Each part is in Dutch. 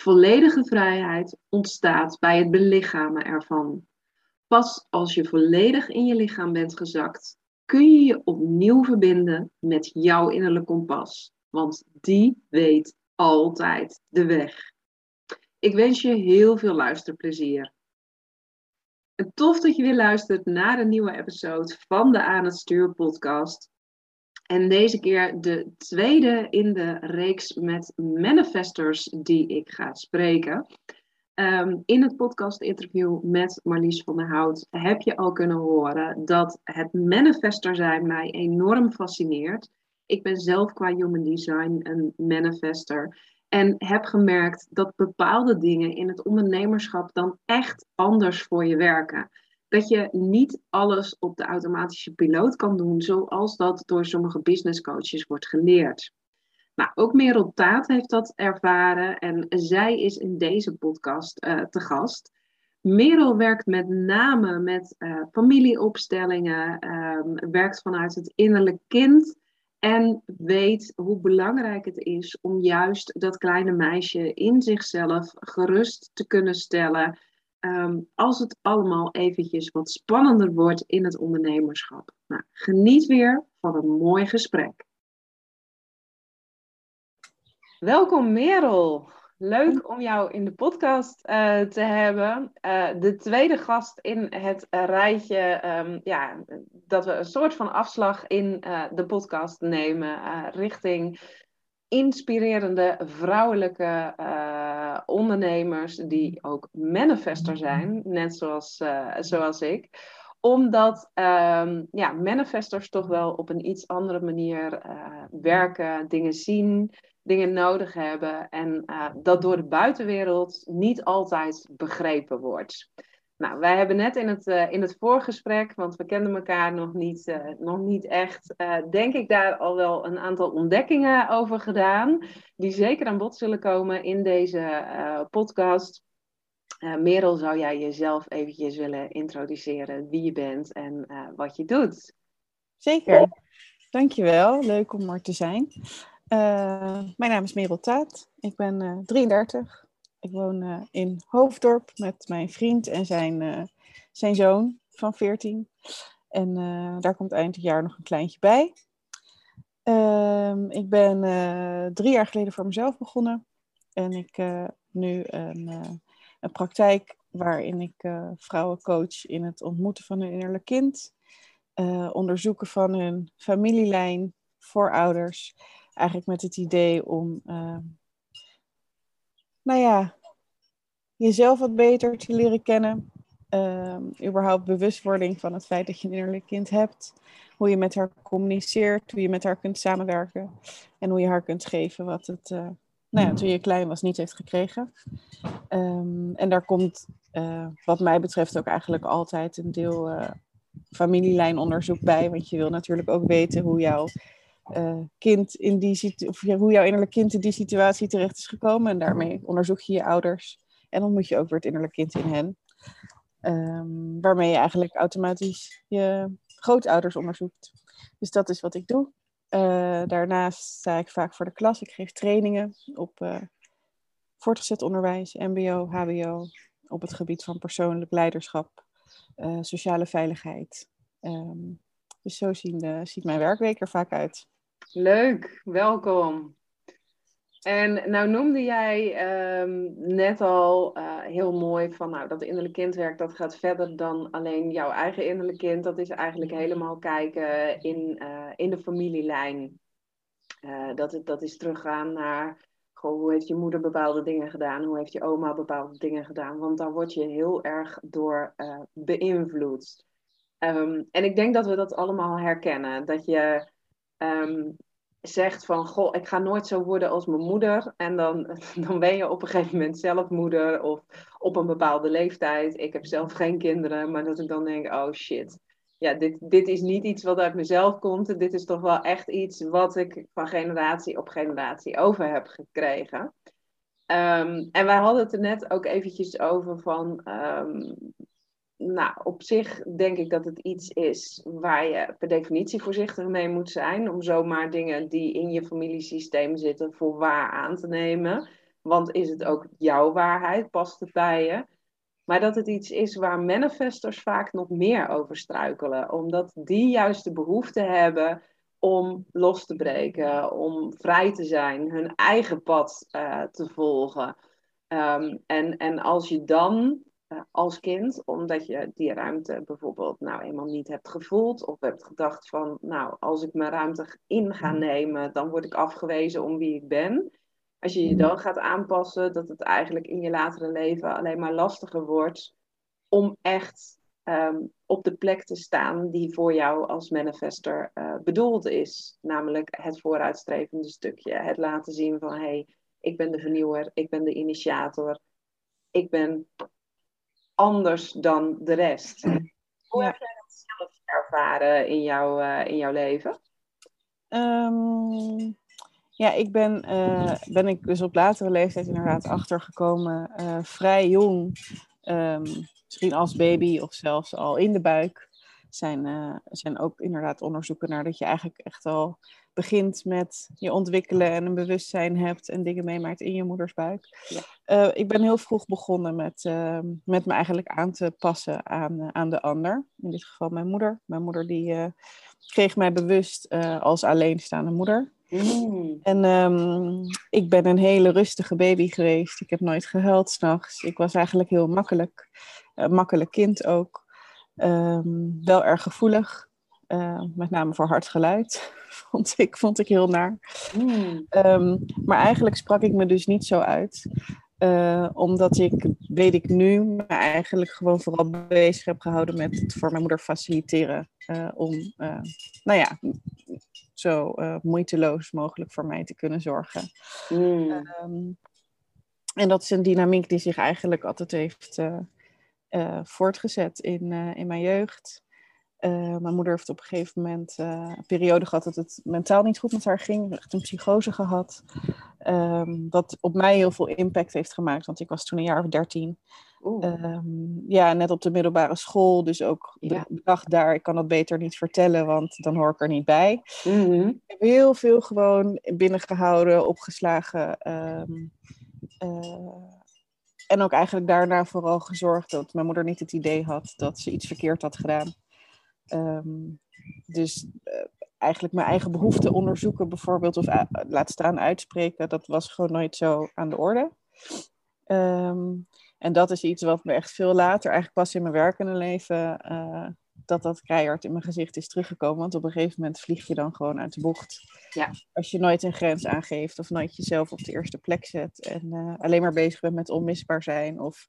Volledige vrijheid ontstaat bij het belichamen ervan. Pas als je volledig in je lichaam bent gezakt, kun je je opnieuw verbinden met jouw innerlijke kompas. Want die weet altijd de weg. Ik wens je heel veel luisterplezier. tof dat je weer luistert naar een nieuwe episode van de Aan het Stuur podcast. En deze keer de tweede in de reeks met manifestors die ik ga spreken. Ehm, in het podcast-interview met Marlies van der Hout heb je al kunnen horen dat het manifester zijn mij enorm fascineert. Ik ben zelf qua human design een manifester. En heb gemerkt dat bepaalde dingen in het ondernemerschap dan echt anders voor je werken dat je niet alles op de automatische piloot kan doen, zoals dat door sommige business coaches wordt geleerd. Nou, ook Merel Taat heeft dat ervaren en zij is in deze podcast uh, te gast. Merel werkt met name met uh, familieopstellingen, um, werkt vanuit het innerlijk kind en weet hoe belangrijk het is om juist dat kleine meisje in zichzelf gerust te kunnen stellen, Ehm, als het allemaal eventjes wat spannender wordt in het ondernemerschap. Nou, geniet weer van een mooi gesprek. Welkom Merel. Leuk om jou in de podcast uh, te hebben. Uh, de tweede gast in het rijtje, um, ja, dat we een soort van afslag in uh, de podcast nemen richting inspirerende vrouwelijke uh, ondernemers die ook manifester zijn, net zoals, uh, zoals ik. Omdat um, ja, manifestors toch wel op een iets andere manier uh, werken, dingen zien, dingen nodig hebben en dat door de buitenwereld niet altijd begrepen wordt. Nou, wij hebben net in het, uh, in het voorgesprek, want we kenden elkaar nog niet, uh, nog niet echt, uh, denk ik daar al wel een aantal ontdekkingen over gedaan, die zeker aan bod zullen komen in deze podcast. Merel, zou jij jezelf eventjes willen introduceren, wie je bent en wat je doet? Zeker, dankjewel. Leuk om er te zijn. mijn naam is Merel Taat, ik ben 33, ik woon uh, in Hoofddorp met mijn vriend en zijn, uh, zijn zoon van 14. En uh, daar komt eind het jaar nog een kleintje bij. Um, ik ben drie jaar geleden voor mezelf begonnen. En ik nu een, een praktijk waarin ik vrouwen coach in het ontmoeten van hun innerlijk kind. onderzoeken van hun familielijn, voorouders. Eigenlijk met het idee om nou ja, jezelf wat beter te leren kennen. Um, überhaupt bewustwording van het feit dat je een innerlijk kind hebt. Hoe je met haar communiceert, hoe je met haar kunt samenwerken. En hoe je haar kunt geven wat het, uh, nou ja, toen je klein was, niet heeft gekregen. Um, en daar komt, uh, wat mij betreft, ook eigenlijk altijd een deel uh, familielijnonderzoek bij. Want je wil natuurlijk ook weten hoe jouw uh, kind in die of hoe jouw innerlijk kind in die situatie terecht is gekomen. En daarmee onderzoek je je ouders en dan moet je ook weer het innerlijk kind in hen. Um, waarmee je eigenlijk automatisch je grootouders onderzoekt. Dus dat is wat ik doe. Uh, daarnaast sta ik vaak voor de klas. Ik geef trainingen op uh, voortgezet onderwijs, MBO, HBO, op het gebied van persoonlijk leiderschap, sociale veiligheid. Um, dus zo zien, ziet mijn werkweek er vaak uit. Leuk, welkom. En nou noemde jij um, net al uh, heel mooi van nou, dat innerlijk kindwerk dat gaat verder dan alleen jouw eigen innerlijk kind. Dat is eigenlijk helemaal kijken in, uh, in de familielijn. Uh, dat, dat is teruggaan naar hoe heeft je moeder bepaalde dingen gedaan, hoe heeft je oma bepaalde dingen gedaan. Want daar word je heel erg door beïnvloed. Um, en ik denk dat we dat allemaal herkennen. Dat je um, zegt van, goh, ik ga nooit zo worden als mijn moeder. En dan, dan ben je op een gegeven moment zelf moeder of op een bepaalde leeftijd. Ik heb zelf geen kinderen, maar dat ik dan denk, oh shit. Ja, dit, dit is niet iets wat uit mezelf komt. Dit is toch wel echt iets wat ik van generatie op generatie over heb gekregen. Ehm, en wij hadden het er net ook eventjes over van, ehm, nou, op zich denk ik dat het iets is waar je per definitie voorzichtig mee moet zijn. Om zomaar dingen die in je familiesysteem zitten voor waar aan te nemen. Want is het ook jouw waarheid? Past het bij je? Maar dat het iets is waar manifestors vaak nog meer over struikelen. Omdat die juist de behoefte hebben om los te breken, om vrij te zijn, hun eigen pad uh, te volgen. Um, en, en als je dan uh, als kind, omdat je die ruimte bijvoorbeeld nou eenmaal niet hebt gevoeld, of hebt gedacht van, nou, als ik mijn ruimte in ga nemen, dan word ik afgewezen om wie ik ben. Als je je dan gaat aanpassen, dat het eigenlijk in je latere leven alleen maar lastiger wordt om echt um, op de plek te staan die voor jou als manifester uh, bedoeld is. Namelijk het vooruitstrevende stukje. Het laten zien van hé, hey, ik ben de vernieuwer, ik ben de initiator, ik ben anders dan de rest. Hoe heb jij dat zelf ervaren in, jou, uh, in jouw leven? Um, ja, ik ben, uh, ben ik dus op latere leeftijd inderdaad achtergekomen, vrij jong. Um, misschien als baby of zelfs al in de buik, zijn, uh, zijn ook inderdaad onderzoeken naar dat je eigenlijk echt al begint met je ontwikkelen en een bewustzijn hebt en dingen meemaakt in je moeders buik. Ja. Uh, ik ben heel vroeg begonnen met, uh, met me eigenlijk aan te passen aan, aan de ander. In dit geval mijn moeder. Mijn moeder die kreeg mij bewust als alleenstaande moeder. Mm. En um, ik ben een hele rustige baby geweest. Ik heb nooit gehuild s'nachts. Ik was eigenlijk heel makkelijk. Makkelijk kind ook. Um, wel erg gevoelig. Uh, met name voor hard geluid. vond, ik, vond ik heel naar. Mm. Um, maar eigenlijk sprak ik me dus niet zo uit. Uh, omdat ik, weet ik nu, me eigenlijk gewoon vooral bezig heb gehouden met het voor mijn moeder faciliteren. Uh, om, nou ja, zo moeiteloos mogelijk voor mij te kunnen zorgen. Mm. Um, en dat is een dynamiek die zich eigenlijk altijd heeft voortgezet in, in mijn jeugd. Uh, mijn moeder heeft op een gegeven moment uh, een periode gehad dat het mentaal niet goed met haar ging. Echt een psychose gehad. Um, wat op mij heel veel impact heeft gemaakt, want ik was toen een jaar of dertien. Um, ja, net op de middelbare school, dus ook ja. bedacht daar, ik kan dat beter niet vertellen, want dan hoor ik er niet bij. Mm -hmm. Ik heb heel veel gewoon binnengehouden, opgeslagen. Um, uh, en ook eigenlijk daarna vooral gezorgd dat mijn moeder niet het idee had dat ze iets verkeerd had gedaan. Um, dus uh, eigenlijk mijn eigen behoeften onderzoeken bijvoorbeeld, of uh, laat staan uitspreken, dat was gewoon nooit zo aan de orde. Um, en dat is iets wat me echt veel later, eigenlijk pas in mijn werkende leven, uh, dat dat keihard in mijn gezicht is teruggekomen. Want op een gegeven moment vlieg je dan gewoon uit de bocht. Ja. Als je nooit een grens aangeeft of nooit jezelf op de eerste plek zet en alleen maar bezig bent met onmisbaar zijn of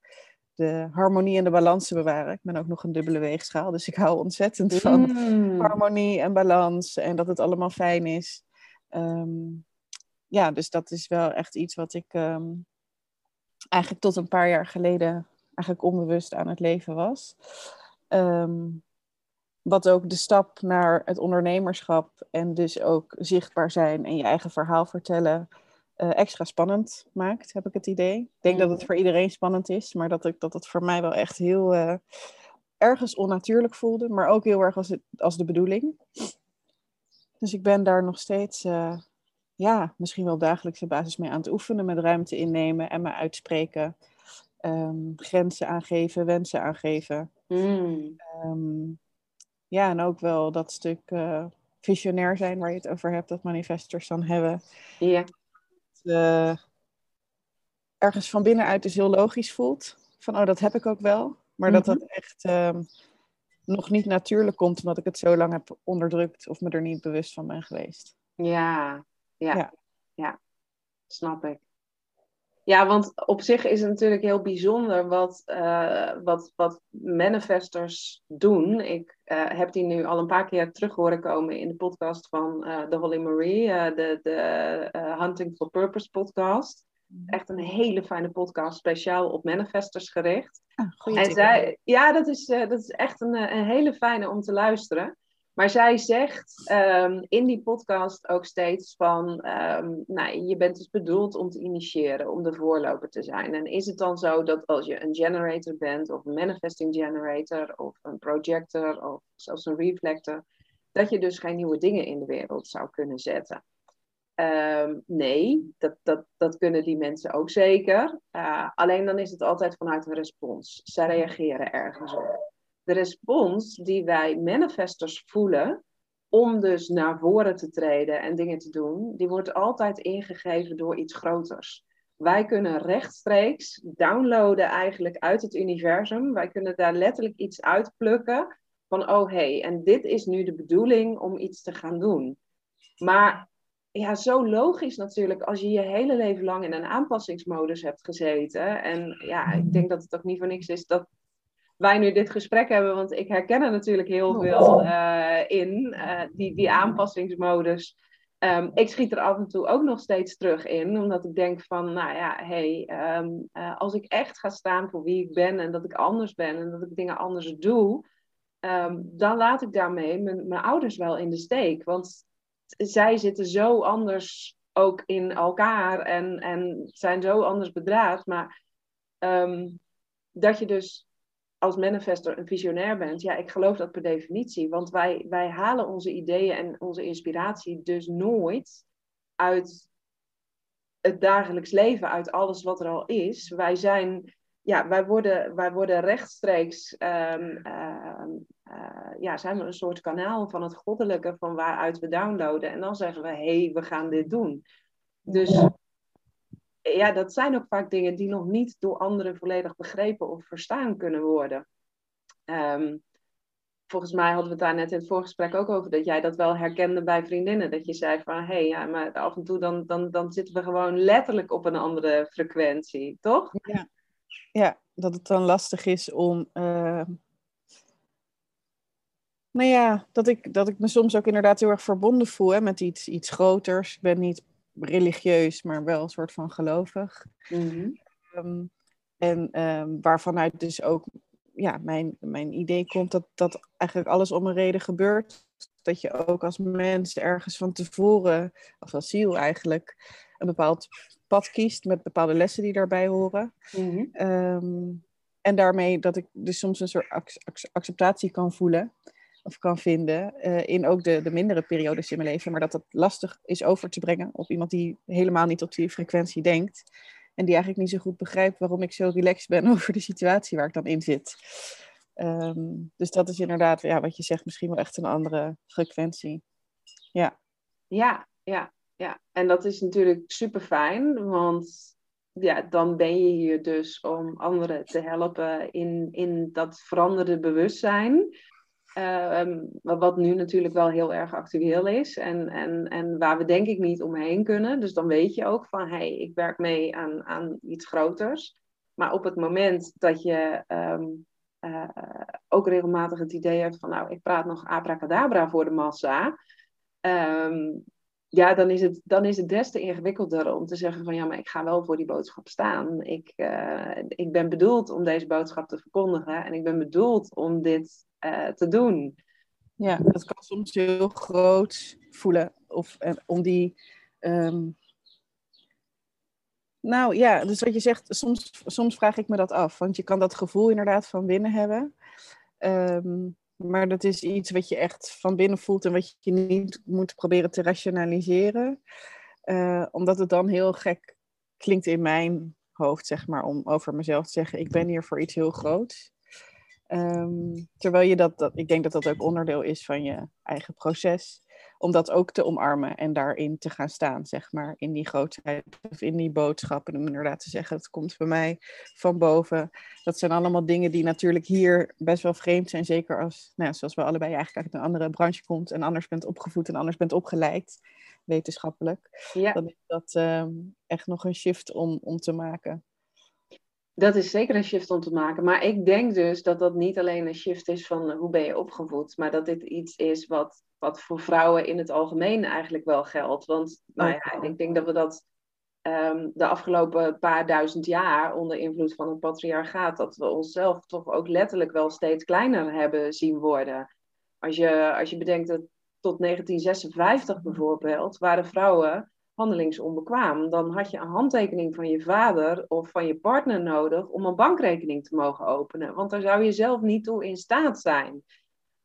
de harmonie en de balans te bewaren. Ik ben ook nog een dubbele weegschaal, dus ik hou ontzettend van mm. harmonie en balans en dat het allemaal fijn is. Um, ja, dus dat is wel echt iets wat ik um, eigenlijk tot een paar jaar geleden eigenlijk onbewust aan het leven was. Um, wat ook de stap naar het ondernemerschap en dus ook zichtbaar zijn en je eigen verhaal vertellen extra spannend maakt, heb ik het idee. Ik denk dat het voor iedereen spannend is, maar dat, ik, dat het voor mij wel echt heel uh, ergens onnatuurlijk voelde, maar ook heel erg als, het, als de bedoeling. Dus ik ben daar nog steeds, uh, ja, misschien wel dagelijkse basis mee aan het oefenen, met ruimte innemen en me uitspreken. Um, grenzen aangeven, wensen aangeven. Mm. Um, ja, en ook wel dat stuk visionair zijn waar je het over hebt, dat manifestors dan hebben. Ja uh, ergens van binnenuit dus heel logisch voelt. Van, oh, dat heb ik ook wel. Maar dat dat mhm. echt um, nog niet natuurlijk komt, omdat ik het zo lang heb onderdrukt of me er niet bewust van ben geweest. Ja, ja, ja, ja. snap ik. Ja, want op zich is het natuurlijk heel bijzonder wat, uh, wat, wat manifestors doen. Ik uh, heb die nu al een paar keer terug horen komen in de podcast van uh, de Holly Marie, de, de Hunting for Purpose podcast. Mhm. Echt een hele fijne podcast, speciaal op manifestors gericht. Ah, en zij, ja, dat is, dat is echt een, een hele fijne om te luisteren. Maar zij zegt um, in die podcast ook steeds van, um, nou, je bent dus bedoeld om te initiëren, om de voorloper te zijn. En is het dan zo dat als je een generator bent, of een manifesting generator, of een projector, of zelfs een reflector, dat je dus geen nieuwe dingen in de wereld zou kunnen zetten? Um, nee, dat, dat, dat kunnen die mensen ook zeker. Uh, alleen dan is het altijd vanuit een respons. Zij reageren ergens op de respons die wij manifestors voelen om dus naar voren te treden en dingen te doen, die wordt altijd ingegeven door iets groters. Wij kunnen rechtstreeks downloaden eigenlijk uit het universum. Wij kunnen daar letterlijk iets uitplukken van, oh hé, hey, en dit is nu de bedoeling om iets te gaan doen. Maar ja, zo logisch natuurlijk als je je hele leven lang in een aanpassingsmodus hebt gezeten. En ja, ik denk dat het ook niet voor niks is dat wij nu dit gesprek hebben, want ik herken er natuurlijk heel oh. veel uh, in, uh, die, die aanpassingsmodus. Um, ik schiet er af en toe ook nog steeds terug in, omdat ik denk van, nou ja, hey, um, uh, als ik echt ga staan voor wie ik ben en dat ik anders ben en dat ik dingen anders doe, um, dan laat ik daarmee mijn, mijn ouders wel in de steek. Want zij zitten zo anders ook in elkaar en, en zijn zo anders bedraad, maar dat je dus als manifester een visionair bent, ja, ik geloof dat per definitie. Want wij, wij halen onze ideeën en onze inspiratie dus nooit uit het dagelijks leven, uit alles wat er al is. Wij zijn, ja, wij worden, wij worden rechtstreeks, um, uh, uh, ja, zijn we een soort kanaal van het goddelijke van waaruit we downloaden. En dan zeggen we, hé, hey, we gaan dit doen. Dus ja, dat zijn ook vaak dingen die nog niet door anderen volledig begrepen of verstaan kunnen worden. Ehm, volgens mij hadden we het daar net in het voorgesprek ook over, dat jij dat wel herkende bij vriendinnen. Dat je zei van, hé, hey, ja, maar af en toe dan, dan, dan zitten we gewoon letterlijk op een andere frequentie, toch? Ja, ja dat het dan lastig is om... Uh... Nou ja, dat ik, dat ik me soms ook inderdaad heel erg verbonden voel hè, met iets, iets groters. Ik ben niet religieus, maar wel een soort van gelovig. Mhm. Ehm, en um, waarvanuit dus ook ja, mijn, mijn idee komt dat, dat eigenlijk alles om een reden gebeurt. Dat je ook als mens ergens van tevoren, of als ziel eigenlijk, een bepaald pad kiest met bepaalde lessen die daarbij horen. Mhm. Ehm, en daarmee dat ik dus soms een soort acceptatie kan voelen of kan vinden uh, in ook de, de mindere periodes in mijn leven. Maar dat het lastig is over te brengen op iemand die helemaal niet op die frequentie denkt. En die eigenlijk niet zo goed begrijpt waarom ik zo relaxed ben over de situatie waar ik dan in zit. Um, dus dat is inderdaad, ja, wat je zegt, misschien wel echt een andere frequentie. Ja. Ja, ja, ja. En dat is natuurlijk super fijn, want ja, dan ben je hier dus om anderen te helpen in, in dat veranderde bewustzijn. Ehm, wat nu natuurlijk wel heel erg actueel is en, en, en waar we denk ik niet omheen kunnen. Dus dan weet je ook van, hé, hey, ik werk mee aan, aan iets groters. Maar op het moment dat je um, uh, ook regelmatig het idee hebt van, nou, ik praat nog abracadabra voor de massa. Um, ja, dan is, het, dan is het des te ingewikkelder om te zeggen van ja, maar ik ga wel voor die boodschap staan. Ik, uh, ik ben bedoeld om deze boodschap te verkondigen en ik ben bedoeld om dit uh, te doen. Ja, dat kan soms heel groot voelen. Of uh, om die. Um... Nou ja, dus wat je zegt, soms, soms vraag ik me dat af. Want je kan dat gevoel inderdaad van binnen hebben. Um, maar dat is iets wat je echt van binnen voelt en wat je niet moet proberen te rationaliseren. Uh, omdat het dan heel gek klinkt in mijn hoofd, zeg maar, om over mezelf te zeggen: ik ben hier voor iets heel groots. Um, terwijl je dat, dat, ik denk dat dat ook onderdeel is van je eigen proces om dat ook te omarmen en daarin te gaan staan, zeg maar, in die grootheid of in die boodschappen. Om inderdaad te zeggen, het komt bij mij van boven. Dat zijn allemaal dingen die natuurlijk hier best wel vreemd zijn, zeker als, nou ja, zoals we allebei eigenlijk uit een andere branche komt en anders bent opgevoed en anders bent opgeleid. wetenschappelijk. Ja. Dan is dat ehm, echt nog een shift om, om te maken. Dat is zeker een shift om te maken. Maar ik denk dus dat dat niet alleen een shift is van hoe ben je opgevoed, maar dat dit iets is wat, wat voor vrouwen in het algemeen eigenlijk wel geldt. Want nou ja, ik denk dat we dat ehm, de afgelopen paar duizend jaar onder invloed van het patriarchaat, dat we onszelf toch ook letterlijk wel steeds kleiner hebben zien worden. Als je, als je bedenkt dat tot 1956 bijvoorbeeld waren vrouwen handelingsonbekwaam. Dan had je een handtekening van je vader of van je partner nodig om een bankrekening te mogen openen. Want daar zou je zelf niet toe in staat zijn.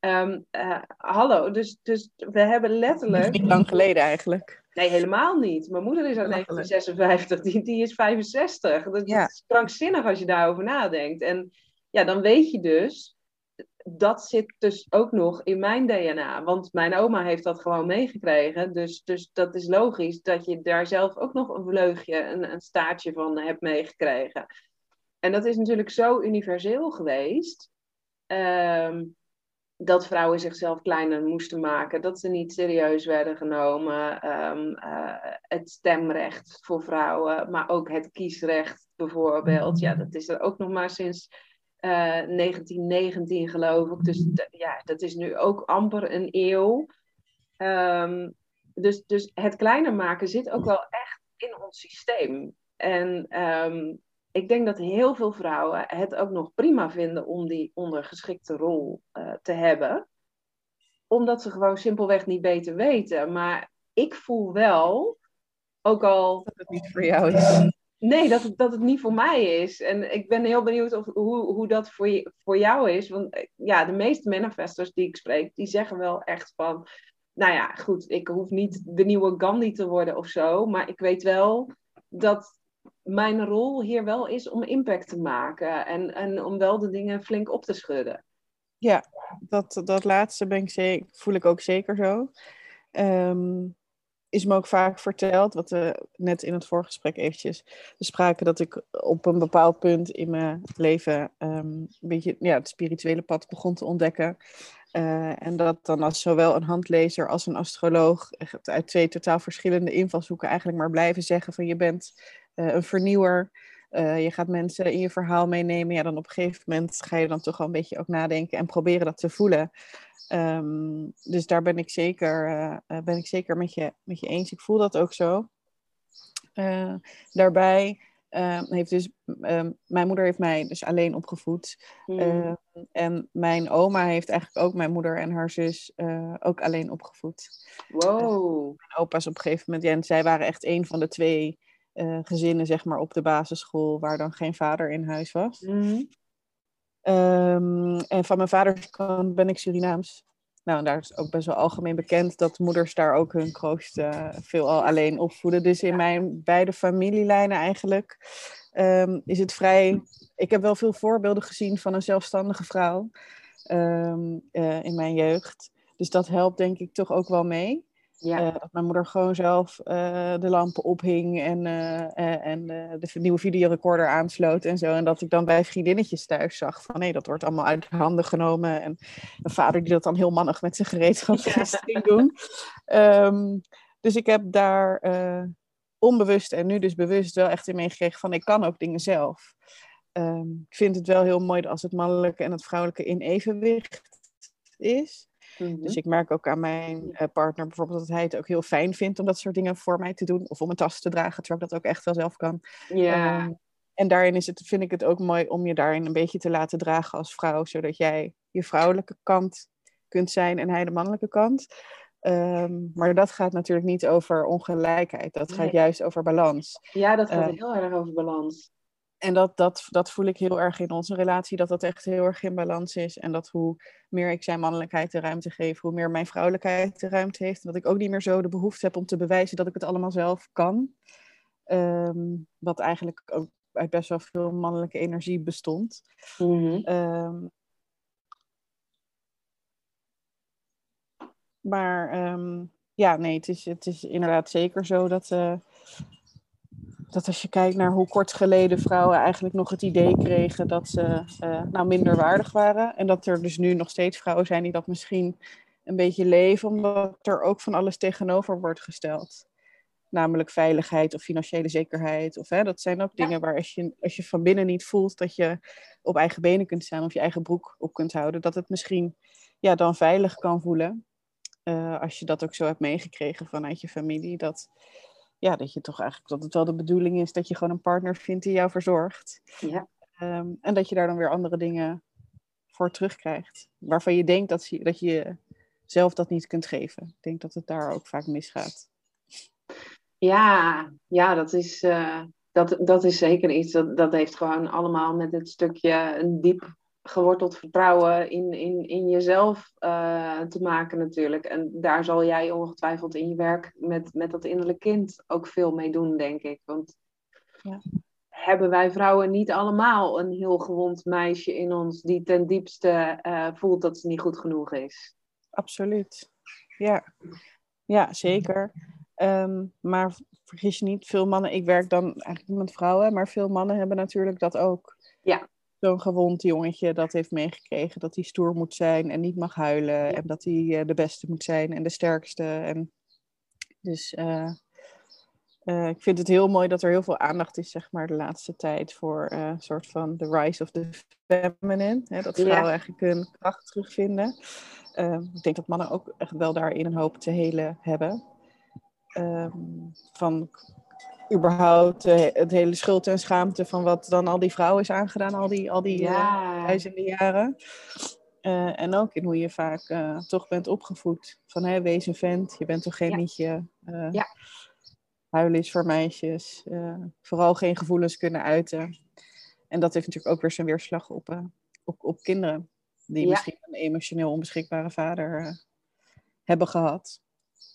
Ehm, eh, hallo, dus, dus we hebben letterlijk. Niet lang geleden eigenlijk. Nee, helemaal niet. Mijn moeder is uit 1956, die, die is 65. Dat, Ja. is krankzinnig als je daarover nadenkt. En ja, dan weet je dus, dat zit dus ook nog in mijn DNA. Want mijn oma heeft dat gewoon meegekregen. Dus, dus dat is logisch dat je daar zelf ook nog een vleugje, een, een staartje van hebt meegekregen. En dat is natuurlijk zo universeel geweest. ehm, dat vrouwen zichzelf kleiner moesten maken, dat ze niet serieus werden genomen. ehm, eh, het stemrecht voor vrouwen, maar ook het kiesrecht bijvoorbeeld. Ja, dat is er ook nog maar sinds eh, 1919 geloof ik. Dus ja, dat is nu ook amper een eeuw. Ehm, dus, dus het kleiner maken zit ook wel echt in ons systeem. En ehm, ik denk dat heel veel vrouwen het ook nog prima vinden om die ondergeschikte rol eh, te hebben. Omdat ze gewoon simpelweg niet beter weten. Maar ik voel wel, ook al Dat het niet voor jou is. Nee, dat het, dat het niet voor mij is. En ik ben heel benieuwd of, hoe, hoe dat voor, je, voor jou is. Want eh, ja, de meeste manifestors die ik spreek, die zeggen wel echt van... Nou ja, goed, ik hoef niet de nieuwe Gandhi te worden of zo. Maar ik weet wel dat mijn rol hier wel is om impact te maken. En, en om wel de dingen flink op te schudden. Ja, dat, dat laatste ben ik zeker, voel ik ook zeker zo. Ehm, is me ook vaak verteld, wat we net in het voorgesprek eventjes bespraken, dat ik op een bepaald punt in mijn leven ehm, een beetje ja, het spirituele pad begon te ontdekken. Eh, en dat dan als zowel een handlezer als een astroloog uit twee totaal verschillende invalshoeken eigenlijk maar blijven zeggen van je bent eh, een vernieuwer. Eh, je gaat mensen in je verhaal meenemen. Ja, dan op een gegeven moment ga je dan toch wel een beetje ook nadenken en proberen dat te voelen. Ehm, dus daar ben ik zeker, eh, eh, ben ik zeker met, je, met je eens. Ik voel dat ook zo. Daarbij ehm, heeft dus, ehm, mijn moeder heeft mij dus alleen opgevoed. Hmm. En mijn oma heeft eigenlijk ook mijn moeder en haar zus ook alleen opgevoed. wow. Mijn opa's op een gegeven moment, ja, en zij waren echt een van de twee eh, gezinnen zeg maar, op de basisschool waar dan geen vader in huis was. Mhm. Ehm, en van mijn vaders kant ben ik Surinaams. Nou, en daar is ook best wel algemeen bekend dat moeders daar ook hun kroost eh, veelal alleen opvoeden. Dus in mijn beide familielijnen eigenlijk ehm, is het vrij... Ik heb wel veel voorbeelden gezien van een zelfstandige vrouw ehm, eh, in mijn jeugd. Dus dat helpt denk ik toch ook wel mee. Ja. Eh, dat mijn moeder gewoon zelf eh, de lampen ophing en, eh, en de nieuwe videorecorder aansloot en zo. En dat ik dan bij vriendinnetjes thuis zag van nee, dat wordt allemaal uit handen genomen. En een vader die dat dan heel mannig met zijn gereedschap ging doen. Ehm, dus ik heb daar onbewust en nu dus bewust wel echt in meegekregen van ik kan ook dingen zelf. Ehm, ik vind het wel heel mooi als het mannelijke en het vrouwelijke in evenwicht is. Mhm. Dus ik merk ook aan mijn eh, partner bijvoorbeeld dat hij het ook heel fijn vindt om dat soort dingen voor mij te doen. Of om een tas te dragen, terwijl ik dat ook echt wel zelf kan. ja. Ehm, en daarin is het, vind ik het ook mooi om je daarin een beetje te laten dragen als vrouw. Zodat jij je vrouwelijke kant kunt zijn en hij de mannelijke kant. Ehm, maar dat gaat natuurlijk niet over ongelijkheid. Dat gaat juist over balans. ja, dat gaat eh, heel erg over balans. En dat, dat, dat voel ik heel erg in onze relatie, dat dat echt heel erg in balans is. En dat hoe meer ik zijn mannelijkheid de ruimte geef, hoe meer mijn vrouwelijkheid de ruimte heeft. En dat ik ook niet meer zo de behoefte heb om te bewijzen dat ik het allemaal zelf kan. Ehm, wat eigenlijk ook uit best wel veel mannelijke energie bestond. Mhm. Ehm, maar ehm, ja, nee, het is, het is inderdaad zeker zo dat, eh, dat als je kijkt naar hoe kort geleden vrouwen eigenlijk nog het idee kregen dat ze eh, nou minder waardig waren. En dat er dus nu nog steeds vrouwen zijn die dat misschien een beetje leven, omdat er ook van alles tegenover wordt gesteld. Namelijk veiligheid of financiële zekerheid. Of, hè, dat zijn ook dingen waar als je, als je van binnen niet voelt dat je op eigen benen kunt staan of je eigen broek op kunt houden, dat het misschien ja, dan veilig kan voelen. Uh, als je dat ook zo hebt meegekregen vanuit je familie. Dat, ja, dat je toch eigenlijk dat het wel de bedoeling is dat je gewoon een partner vindt die jou verzorgt. Ja. Um, en dat je daar dan weer andere dingen voor terugkrijgt. Waarvan je denkt dat je, dat je zelf dat niet kunt geven. Ik denk dat het daar ook vaak misgaat. Ja, ja dat, is, uh, dat, dat is zeker iets. Dat, dat heeft gewoon allemaal met het stukje een diep geworteld vertrouwen in, in, in jezelf uh, te maken natuurlijk. En daar zal jij ongetwijfeld in je werk met, met dat innerlijk kind ook veel mee doen, denk ik. Want ja. hebben wij vrouwen niet allemaal een heel gewond meisje in ons die ten diepste uh, voelt dat ze niet goed genoeg is? Absoluut. Ja, ja zeker. Um, maar vergis je niet, veel mannen, ik werk dan eigenlijk met vrouwen, maar veel mannen hebben natuurlijk dat ook. Ja, zo'n gewond jongetje dat heeft meegekregen dat hij stoer moet zijn en niet mag huilen. En dat hij uh, de beste moet zijn en de sterkste. En dus uh, uh, ik vind het heel mooi dat er heel veel aandacht is, zeg maar, de laatste tijd voor een soort van the rise of the feminine. Hè, dat vrouwen ja. eigenlijk hun kracht terugvinden. ik denk dat mannen ook echt wel daarin een hoop te helen hebben. Um, van überhaupt uh, het hele schuld en schaamte van wat dan al die vrouwen is aangedaan, al die, al die ja. uh, duizenden jaren. Uh, en ook in hoe je vaak toch bent opgevoed. Van hé, wees een vent, je bent toch geen ja. liedje. ja. Huilen is voor meisjes. vooral geen gevoelens kunnen uiten. En dat heeft natuurlijk ook weer zijn weerslag op, op, op kinderen. Die ja. misschien een emotioneel onbeschikbare vader hebben gehad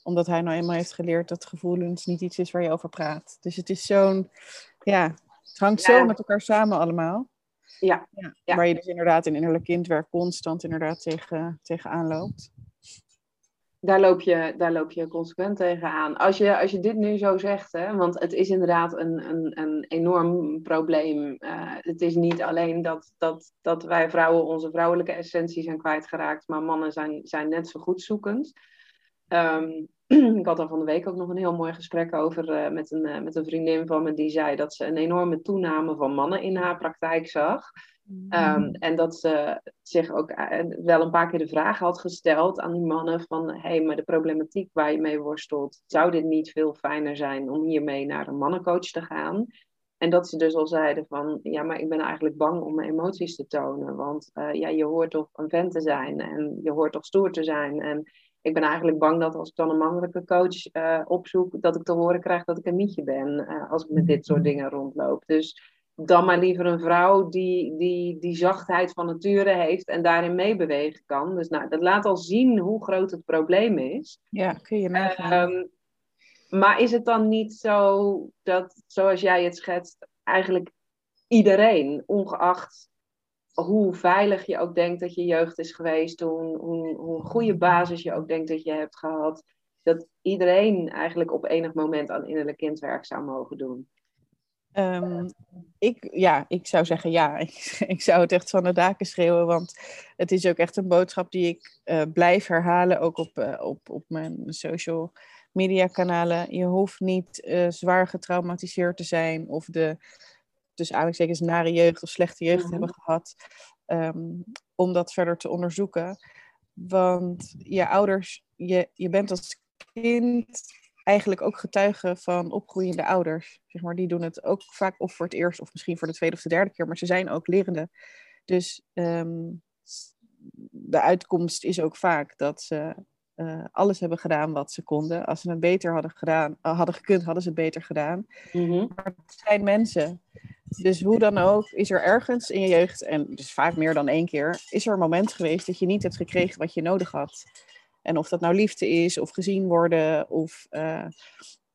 omdat hij nou eenmaal heeft geleerd dat gevoelens niet iets is waar je over praat. Dus het is zo'n, ja, het hangt ja. zo met elkaar samen allemaal. Ja. ja. ja. Waar je dus inderdaad in innerlijk kindwerk constant inderdaad tegen, tegenaan loopt. Daar loop, je, daar loop je consequent tegenaan. Als je, als je dit nu zo zegt, hè, want het is inderdaad een, een, een enorm probleem. Uh, het is niet alleen dat, dat, dat wij vrouwen onze vrouwelijke essentie zijn kwijtgeraakt, maar mannen zijn, zijn net zo goed zoekend. Um, ik had daar van de week ook nog een heel mooi gesprek over uh, met, een, uh, met een vriendin van me. Die zei dat ze een enorme toename van mannen in haar praktijk zag. Um, en dat ze zich ook uh, wel een paar keer de vraag had gesteld aan die mannen van... hé, hey, maar de problematiek waar je mee worstelt... zou dit niet veel fijner zijn om hiermee naar een mannencoach te gaan? En dat ze dus al zeiden van... ja, maar ik ben eigenlijk bang om mijn emoties te tonen. Want ja, je hoort toch een vent te zijn en je hoort toch stoer te zijn... En, ik ben eigenlijk bang dat als ik dan een mannelijke coach uh, opzoek, dat ik te horen krijg dat ik een mietje ben uh, als ik met dit soort dingen rondloop. Dus dan maar liever een vrouw die die, die zachtheid van nature heeft en daarin meebewegen kan. Dus nou, dat laat al zien hoe groot het probleem is. Ja, kun je nagaan. Um, maar is het dan niet zo dat, zoals jij het schetst, eigenlijk iedereen, ongeacht hoe veilig je ook denkt dat je jeugd is geweest, hoe, hoe goede basis je ook denkt dat je hebt gehad, dat iedereen eigenlijk op enig moment aan innerlijk kindwerk zou mogen doen? Um, ik, ja, ik zou zeggen ja. Ik, zou het echt van de daken schreeuwen, want het is ook echt een boodschap die ik uh, blijf herhalen, ook op, uh, op, op mijn social media kanalen. Je hoeft niet uh, zwaar getraumatiseerd te zijn of de dus eigenlijk zeker nare jeugd of slechte jeugd mm hebben gehad, um, om dat verder te onderzoeken. Want je ouders, je, je bent als kind eigenlijk ook getuige van opgroeiende ouders. Zeg maar, die doen het ook vaak of voor het eerst of misschien voor de tweede of de derde keer, maar ze zijn ook lerende. Dus um, de uitkomst is ook vaak dat ze uh, alles hebben gedaan wat ze konden. Als ze het beter hadden, gedaan, uh, hadden gekund, hadden ze het beter gedaan. Mm -hmm. Maar het zijn mensen. Dus hoe dan ook, is er ergens in je jeugd, en dus vaak meer dan één keer, is er een moment geweest dat je niet hebt gekregen wat je nodig had. En of dat nou liefde is, of gezien worden, of... Uh,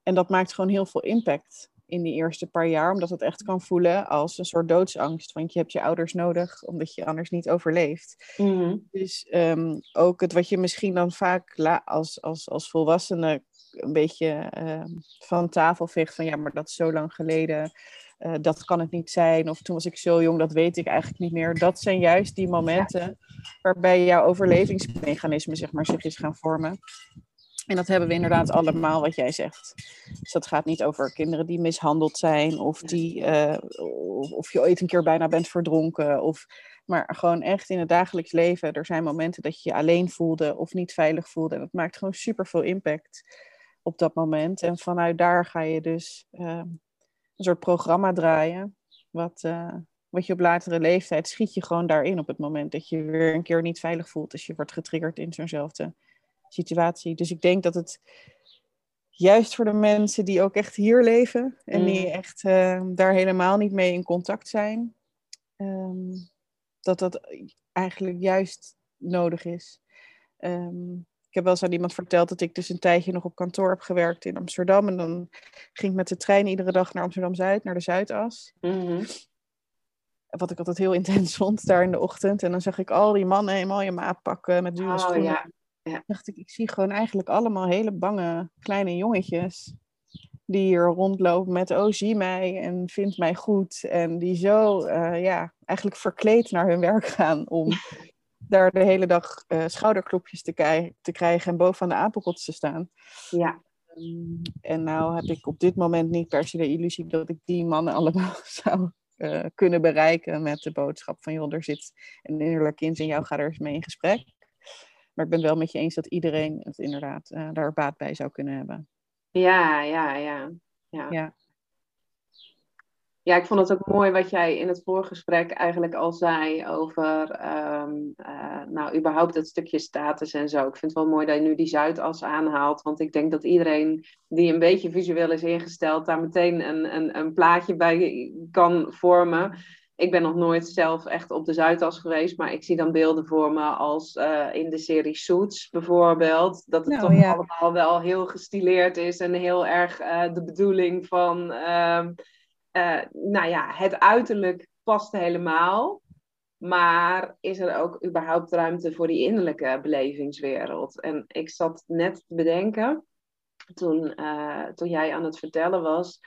en dat maakt gewoon heel veel impact in die eerste paar jaar, omdat het echt kan voelen als een soort doodsangst. Want je hebt je ouders nodig, omdat je anders niet overleeft. Mm -hmm. Dus um, ook het wat je misschien dan vaak als, als, als volwassene een beetje uh, van tafel veegt van ja, maar dat is zo lang geleden. Eh, dat kan het niet zijn. Of toen was ik zo jong, dat weet ik eigenlijk niet meer. Dat zijn juist die momenten waarbij jouw overlevingsmechanisme zeg maar, zich is gaan vormen. En dat hebben we inderdaad allemaal, wat jij zegt. Dus dat gaat niet over kinderen die mishandeld zijn, of, die, uh, of, je ooit een keer bijna bent verdronken. Of, maar gewoon echt in het dagelijks leven. Er zijn momenten dat je je alleen voelde of niet veilig voelde. En dat maakt gewoon super veel impact op dat moment. En vanuit daar ga je dus uh, een soort programma draaien. Wat, uh, wat je op latere leeftijd schiet je gewoon daarin op het moment dat je weer een keer niet veilig voelt. Als je wordt getriggerd in zo'nzelfde situatie. Dus ik denk dat het juist voor de mensen die ook echt hier leven en die mm. echt uh, daar helemaal niet mee in contact zijn, um, dat dat eigenlijk juist nodig is. Um, ik heb wel eens aan iemand verteld dat ik dus een tijdje nog op kantoor heb gewerkt in Amsterdam. En dan ging ik met de trein iedere dag naar Amsterdam-Zuid, naar de Zuidas. Mm Wat ik altijd heel intens vond daar in de ochtend. En dan zag ik al die mannen helemaal je maat pakken met dure oh, schoenen. Ja. Ja. dacht ik, ik zie gewoon eigenlijk allemaal hele bange kleine jongetjes. Die hier rondlopen met, oh zie mij en vindt mij goed. En die zo, uh, ja, eigenlijk verkleed naar hun werk gaan om daar de hele dag uh, schouderklopjes te, te, krijgen en bovenaan de apenrots te staan. Ja. Um, en nou heb ik op dit moment niet per se de illusie dat ik die mannen allemaal zou uh, kunnen bereiken met de boodschap van joh, er zit een innerlijk kind in jou, ga er eens mee in gesprek. Maar ik ben wel met je eens dat iedereen het inderdaad uh, daar baat bij zou kunnen hebben. Ja, ja, ja. Ja. ja. Ja ik vond het ook mooi wat jij in het voorgesprek eigenlijk al zei over, um, uh, nou, überhaupt het stukje status en zo. Ik vind het wel mooi dat je nu die Zuidas aanhaalt, want ik denk dat iedereen die een beetje visueel is ingesteld, daar meteen een, een, een plaatje bij kan vormen ik ben nog nooit zelf echt op de Zuidas geweest, maar ik zie dan beelden voor me als uh, in de serie Suits bijvoorbeeld. Dat het nou, toch allemaal wel heel gestileerd is en heel erg uh, de bedoeling van, uh, nou ja, het uiterlijk past helemaal. Maar is er ook überhaupt ruimte voor die innerlijke belevingswereld? En ik zat net te bedenken, toen, toen jij aan het vertellen was,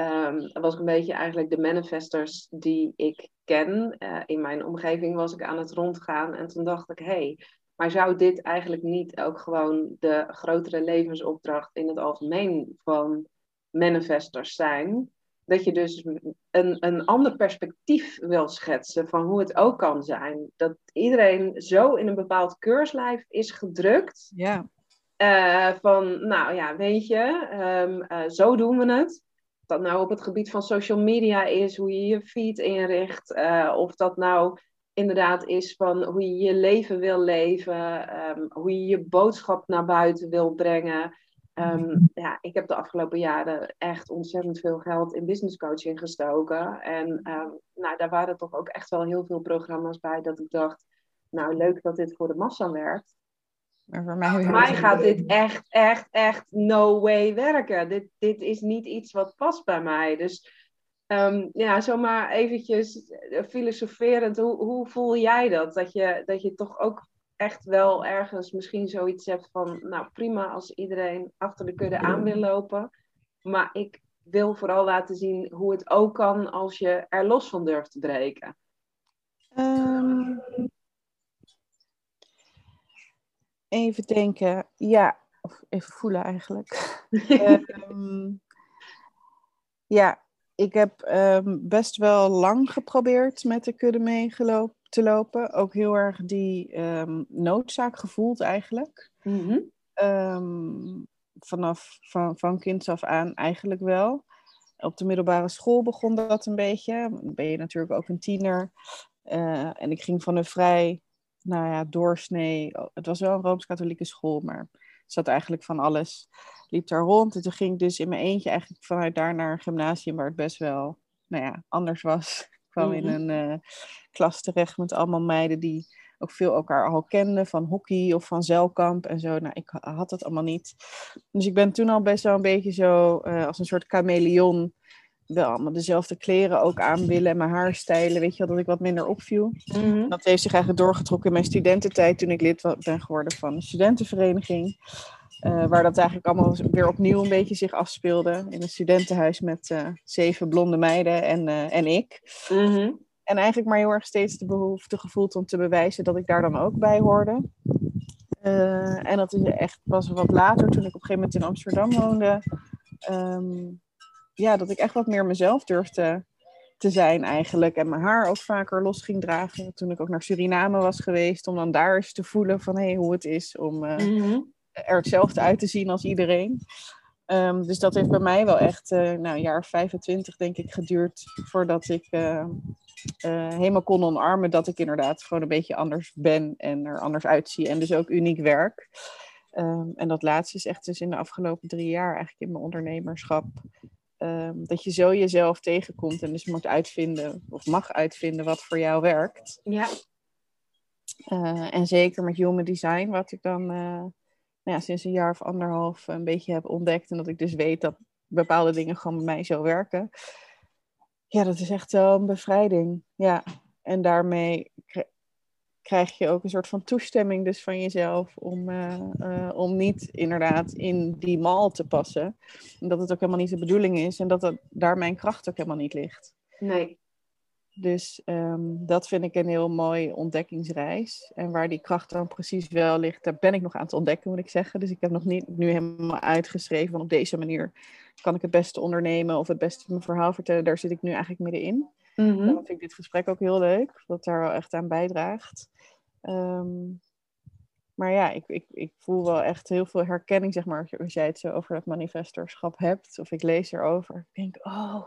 um, was ik een beetje eigenlijk de manifestors die ik ken. Uh, in mijn omgeving was ik aan het rondgaan en toen dacht ik, hé, hey, maar zou dit eigenlijk niet ook gewoon de grotere levensopdracht in het algemeen van manifestors zijn? Dat je dus een, een ander perspectief wil schetsen van hoe het ook kan zijn. Dat iedereen zo in een bepaald keurslijf is gedrukt. Ja. Uh, van, nou ja, weet je, um, uh, zo doen we het dat nou op het gebied van social media is, hoe je je feed inricht, uh, of dat nou inderdaad is van hoe je je leven wil leven, um, hoe je je boodschap naar buiten wil brengen. Um, ja, ik heb de afgelopen jaren echt ontzettend veel geld in business coaching gestoken. En um, nou, daar waren toch ook echt wel heel veel programma's bij dat ik dacht, nou leuk dat dit voor de massa werkt. Maar voor mij, voor mij gaat dit echt, echt, echt no way werken. Dit, dit is niet iets wat past bij mij. Dus um, ja, zomaar eventjes filosoferend. Hoe, hoe voel jij dat? Dat je, dat je toch ook echt wel ergens misschien zoiets hebt van... Nou, prima als iedereen achter de kudde aan wil lopen. Maar ik wil vooral laten zien hoe het ook kan als je er los van durft te breken. Um, Even denken. Ja, of even voelen eigenlijk. um, ja, ik heb um, best wel lang geprobeerd met de kudde mee te lopen. Ook heel erg die um, noodzaak gevoeld eigenlijk. Mm -hmm. vanaf van, van kinds af aan eigenlijk wel. Op de middelbare school begon dat een beetje. Dan ben je natuurlijk ook een tiener. Uh, en ik ging van een vrij nou ja, doorsnee. Het was wel een Rooms-Katholieke school, maar zat eigenlijk van alles. Liep daar rond. En toen ging ik dus in mijn eentje eigenlijk vanuit daar naar een gymnasium waar het best wel, nou ja, anders was. Kwam in mhm. een uh, klas terecht met allemaal meiden die ook veel elkaar al kenden van hockey of van zeilkamp en zo. Nou, ik had dat allemaal niet. Dus ik ben toen al best wel een beetje zo uh, als een soort chameleon wel allemaal dezelfde kleren ook aan willen en mijn haarstijlen, weet je wel, dat ik wat minder opviel. Mhm. Dat heeft zich eigenlijk doorgetrokken in mijn studententijd toen ik lid ben geworden van een studentenvereniging. Uh, waar dat eigenlijk allemaal weer opnieuw een beetje zich afspeelde. In een studentenhuis met uh, zeven blonde meiden en, uh, en ik. Mhm. En eigenlijk maar heel erg steeds de behoefte gevoeld om te bewijzen dat ik daar dan ook bij hoorde. en dat is echt pas wat later, toen ik op een gegeven moment in Amsterdam woonde. Um, ja, dat ik echt wat meer mezelf durfde te zijn eigenlijk. En mijn haar ook vaker los ging dragen. Toen ik ook naar Suriname was geweest. Om dan daar eens te voelen van hey, hoe het is om uh, Mhm. Er hetzelfde uit te zien als iedereen. Um, dus dat heeft bij mij wel echt uh, nou, een jaar 25 denk ik geduurd. Voordat ik uh, helemaal kon omarmen dat ik inderdaad gewoon een beetje anders ben. En er anders uitzie. En dus ook uniek werk. Um, en dat laatste is echt dus in de afgelopen drie jaar eigenlijk in mijn ondernemerschap. Um, dat je zo jezelf tegenkomt en dus moet uitvinden of mag uitvinden wat voor jou werkt. Ja. En zeker met human design, wat ik dan nou ja, sinds een jaar of anderhalf een beetje heb ontdekt. En dat ik dus weet dat bepaalde dingen gewoon bij mij zo werken. Ja, dat is echt wel een bevrijding. Ja, en daarmee krijg je ook een soort van toestemming dus van jezelf om, uh, uh, om niet inderdaad in die mal te passen. En dat het ook helemaal niet de bedoeling is en dat het, daar mijn kracht ook helemaal niet ligt. Nee. Dus um, dat vind ik een heel mooi ontdekkingsreis. En waar die kracht dan precies wel ligt, daar ben ik nog aan het ontdekken, moet ik zeggen. Dus ik heb nog niet nu helemaal uitgeschreven van op deze manier kan ik het beste ondernemen of het beste mijn verhaal vertellen. Daar zit ik nu eigenlijk middenin. Mm-hmm. Daarom vind ik dit gesprek ook heel leuk, dat daar wel echt aan bijdraagt. Um, maar ja, ik, ik, ik voel wel echt heel veel herkenning, zeg maar, als jij het zo over dat manifestorschap hebt, of ik lees erover. Ik denk, oh,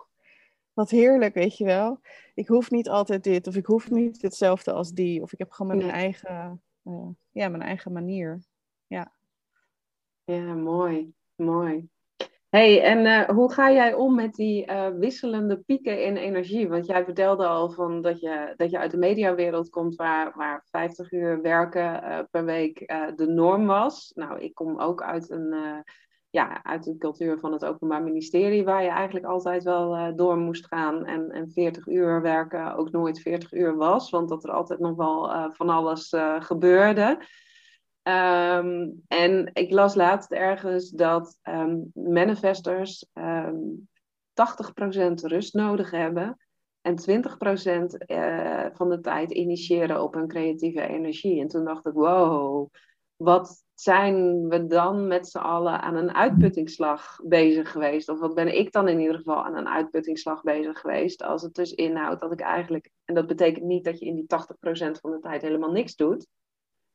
wat heerlijk, weet je wel. Ik hoef niet altijd dit, of ik hoef niet hetzelfde als die, of ik heb gewoon mijn Nee. eigen, uh, ja, mijn eigen manier. Ja. Ja, mooi. Mooi. hey, en uh, hoe ga jij om met die uh, wisselende pieken in energie? Want jij vertelde al van dat, je, dat je uit de mediawereld komt waar, waar 50 uur werken per week de norm was. Nou, ik kom ook uit een, ja, uit een cultuur van het Openbaar Ministerie waar je eigenlijk altijd wel door moest gaan. En, en 40 uur werken ook nooit 40 uur was, want dat er altijd nog wel van alles gebeurde. Um, en ik las laatst ergens dat um, manifestors um, 80% rust nodig hebben en 20% uh, van de tijd initiëren op hun creatieve energie. En toen dacht ik, wow, wat zijn we dan met z'n allen aan een uitputtingsslag bezig geweest? Of wat ben ik dan in ieder geval aan een uitputtingsslag bezig geweest? Als het dus inhoudt dat ik eigenlijk, en dat betekent niet dat je in die 80% van de tijd helemaal niks doet.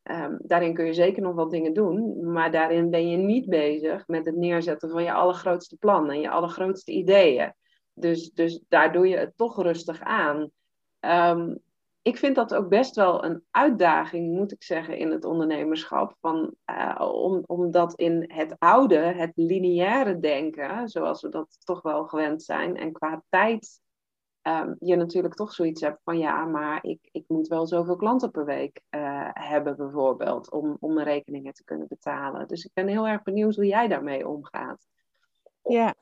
Um, daarin kun je zeker nog wat dingen doen, maar daarin ben je niet bezig met het neerzetten van je allergrootste plan en je allergrootste ideeën. Dus, dus daar doe je het toch rustig aan. Um, ik vind dat ook best wel een uitdaging, moet ik zeggen, in het ondernemerschap. Van, uh, om, omdat in het oude, het lineaire denken, zoals we dat toch wel gewend zijn, en qua tijd um, je natuurlijk toch zoiets hebt van ja, maar ik, ik moet wel zoveel klanten per week uh, hebben bijvoorbeeld om, om mijn rekeningen te kunnen betalen. Dus ik ben heel erg benieuwd hoe jij daarmee omgaat. Ja,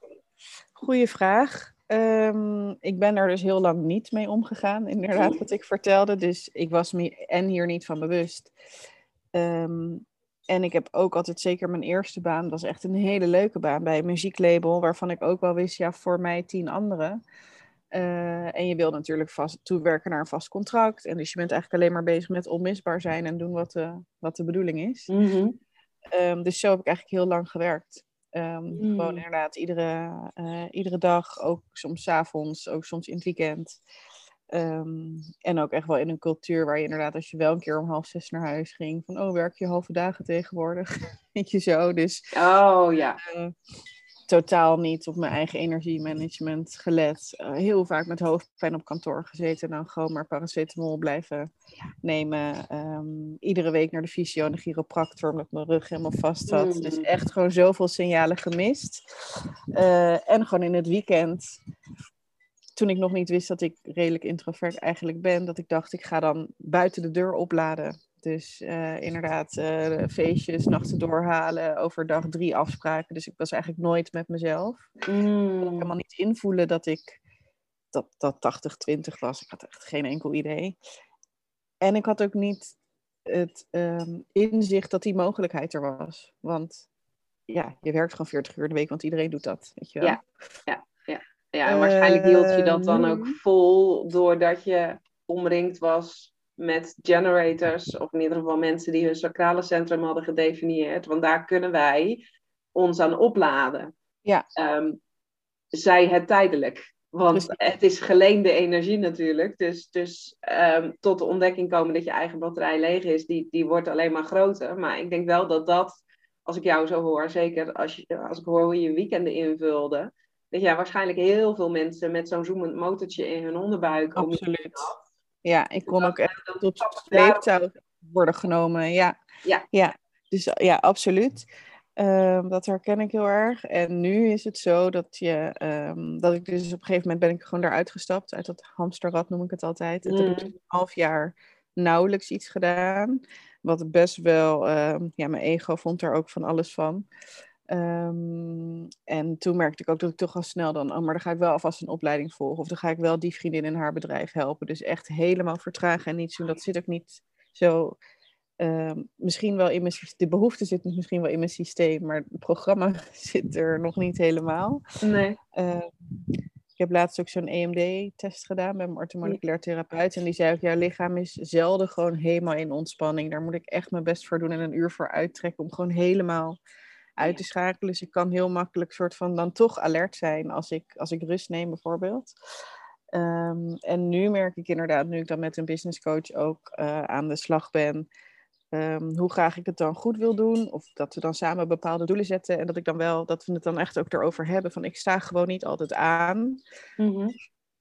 goede vraag. Um, ik ben er dus heel lang niet mee omgegaan, inderdaad, wat ik vertelde. Dus ik was me en hier niet van bewust. Um, en ik heb ook altijd zeker mijn eerste baan, dat was echt een hele leuke baan bij een muzieklabel, waarvan ik ook wel wist, ja, voor mij tien anderen. Uh, en je wil natuurlijk vast toewerken naar een vast contract. En dus je bent eigenlijk alleen maar bezig met onmisbaar zijn en doen wat de, wat de bedoeling is. Mm-hmm. Um, dus zo heb ik eigenlijk heel lang gewerkt. Um, Mm. Gewoon inderdaad iedere, uh, iedere dag, ook soms avonds, ook soms in het weekend. Um, en ook echt wel in een cultuur waar je inderdaad, als je wel een keer om half zes naar huis ging, van oh, werk je halve dagen tegenwoordig? Weet je zo. Dus Oh ja. uh, totaal niet op mijn eigen energiemanagement gelet. Uh, heel vaak met hoofdpijn op kantoor gezeten en dan gewoon maar paracetamol blijven nemen. Um, iedere week naar de fysio en de chiropractor omdat mijn rug helemaal vast zat. Mm. Dus echt gewoon zoveel signalen gemist. Uh, en gewoon in het weekend, toen ik nog niet wist dat ik redelijk introvert eigenlijk ben, dat ik dacht ik ga dan buiten de deur opladen. Dus uh, inderdaad, uh, feestjes, nachten doorhalen, overdag drie afspraken. Dus ik was eigenlijk nooit met mezelf. Mm. Ik kon helemaal niet invoelen dat ik dat, dat 80-20 was. Ik had echt geen enkel idee. En ik had ook niet het um, inzicht dat die mogelijkheid er was. Want ja, je werkt gewoon 40 uur de week, want iedereen doet dat. Weet je wel? Ja, ja, ja. ja en waarschijnlijk hield je dat dan ook nu- vol doordat je omringd was met generators, of in ieder geval mensen die hun sacrale centrum hadden gedefinieerd. Want daar kunnen wij ons aan opladen. Ja. Ehm, zij het tijdelijk. Want het is geleende energie natuurlijk. Dus, dus ehm, tot de ontdekking komen dat je eigen batterij leeg is, die, die wordt alleen maar groter. Maar ik denk wel dat dat, als ik jou zo hoor, zeker als, je, als ik hoor hoe je weekenden invulde, dat jij waarschijnlijk heel veel mensen met zo'n zoemend motortje in hun onderbuik Absoluut. Ja, ik kon Dat- ook echt tot sleeptouw worden genomen. Ja, Ja. ja. Dus ja, absoluut. Ehm, dat herken ik heel erg. En nu is het zo dat je, ehm, dat ik dus op een gegeven moment ben ik gewoon eruit gestapt. Uit dat hamsterrad noem ik het altijd. En toen heb ik Mm. een half jaar nauwelijks iets gedaan. Wat best wel, ehm, ja, mijn ego vond er ook van alles van. Ehm, en toen merkte ik ook dat ik toch al snel dan, oh, maar dan ga ik wel alvast een opleiding volgen. Of dan ga ik wel die vriendin in haar bedrijf helpen. Dus echt helemaal vertragen en niet doen. Dat zit ook niet zo. ehm, misschien wel in mijn systeem. De behoefte zit misschien wel in mijn systeem, maar het programma zit er nog niet helemaal. Nee. Ehm, ik heb laatst ook zo'n EMD-test gedaan bij mijn orthomoleculair therapeut. En die zei ook, jouw lichaam is zelden gewoon helemaal in ontspanning. Daar moet ik echt mijn best voor doen en een uur voor uittrekken om gewoon helemaal uit te schakelen. Dus ik kan heel makkelijk soort van dan toch alert zijn als ik, als ik rust neem bijvoorbeeld. Ehm, en nu merk ik inderdaad, nu ik dan met een business coach ook eh, aan de slag ben, ehm, hoe graag ik het dan goed wil doen. Of dat we dan samen bepaalde doelen zetten. En dat ik dan wel, dat we het dan echt ook erover hebben. Van ik sta gewoon niet altijd aan. Mhm.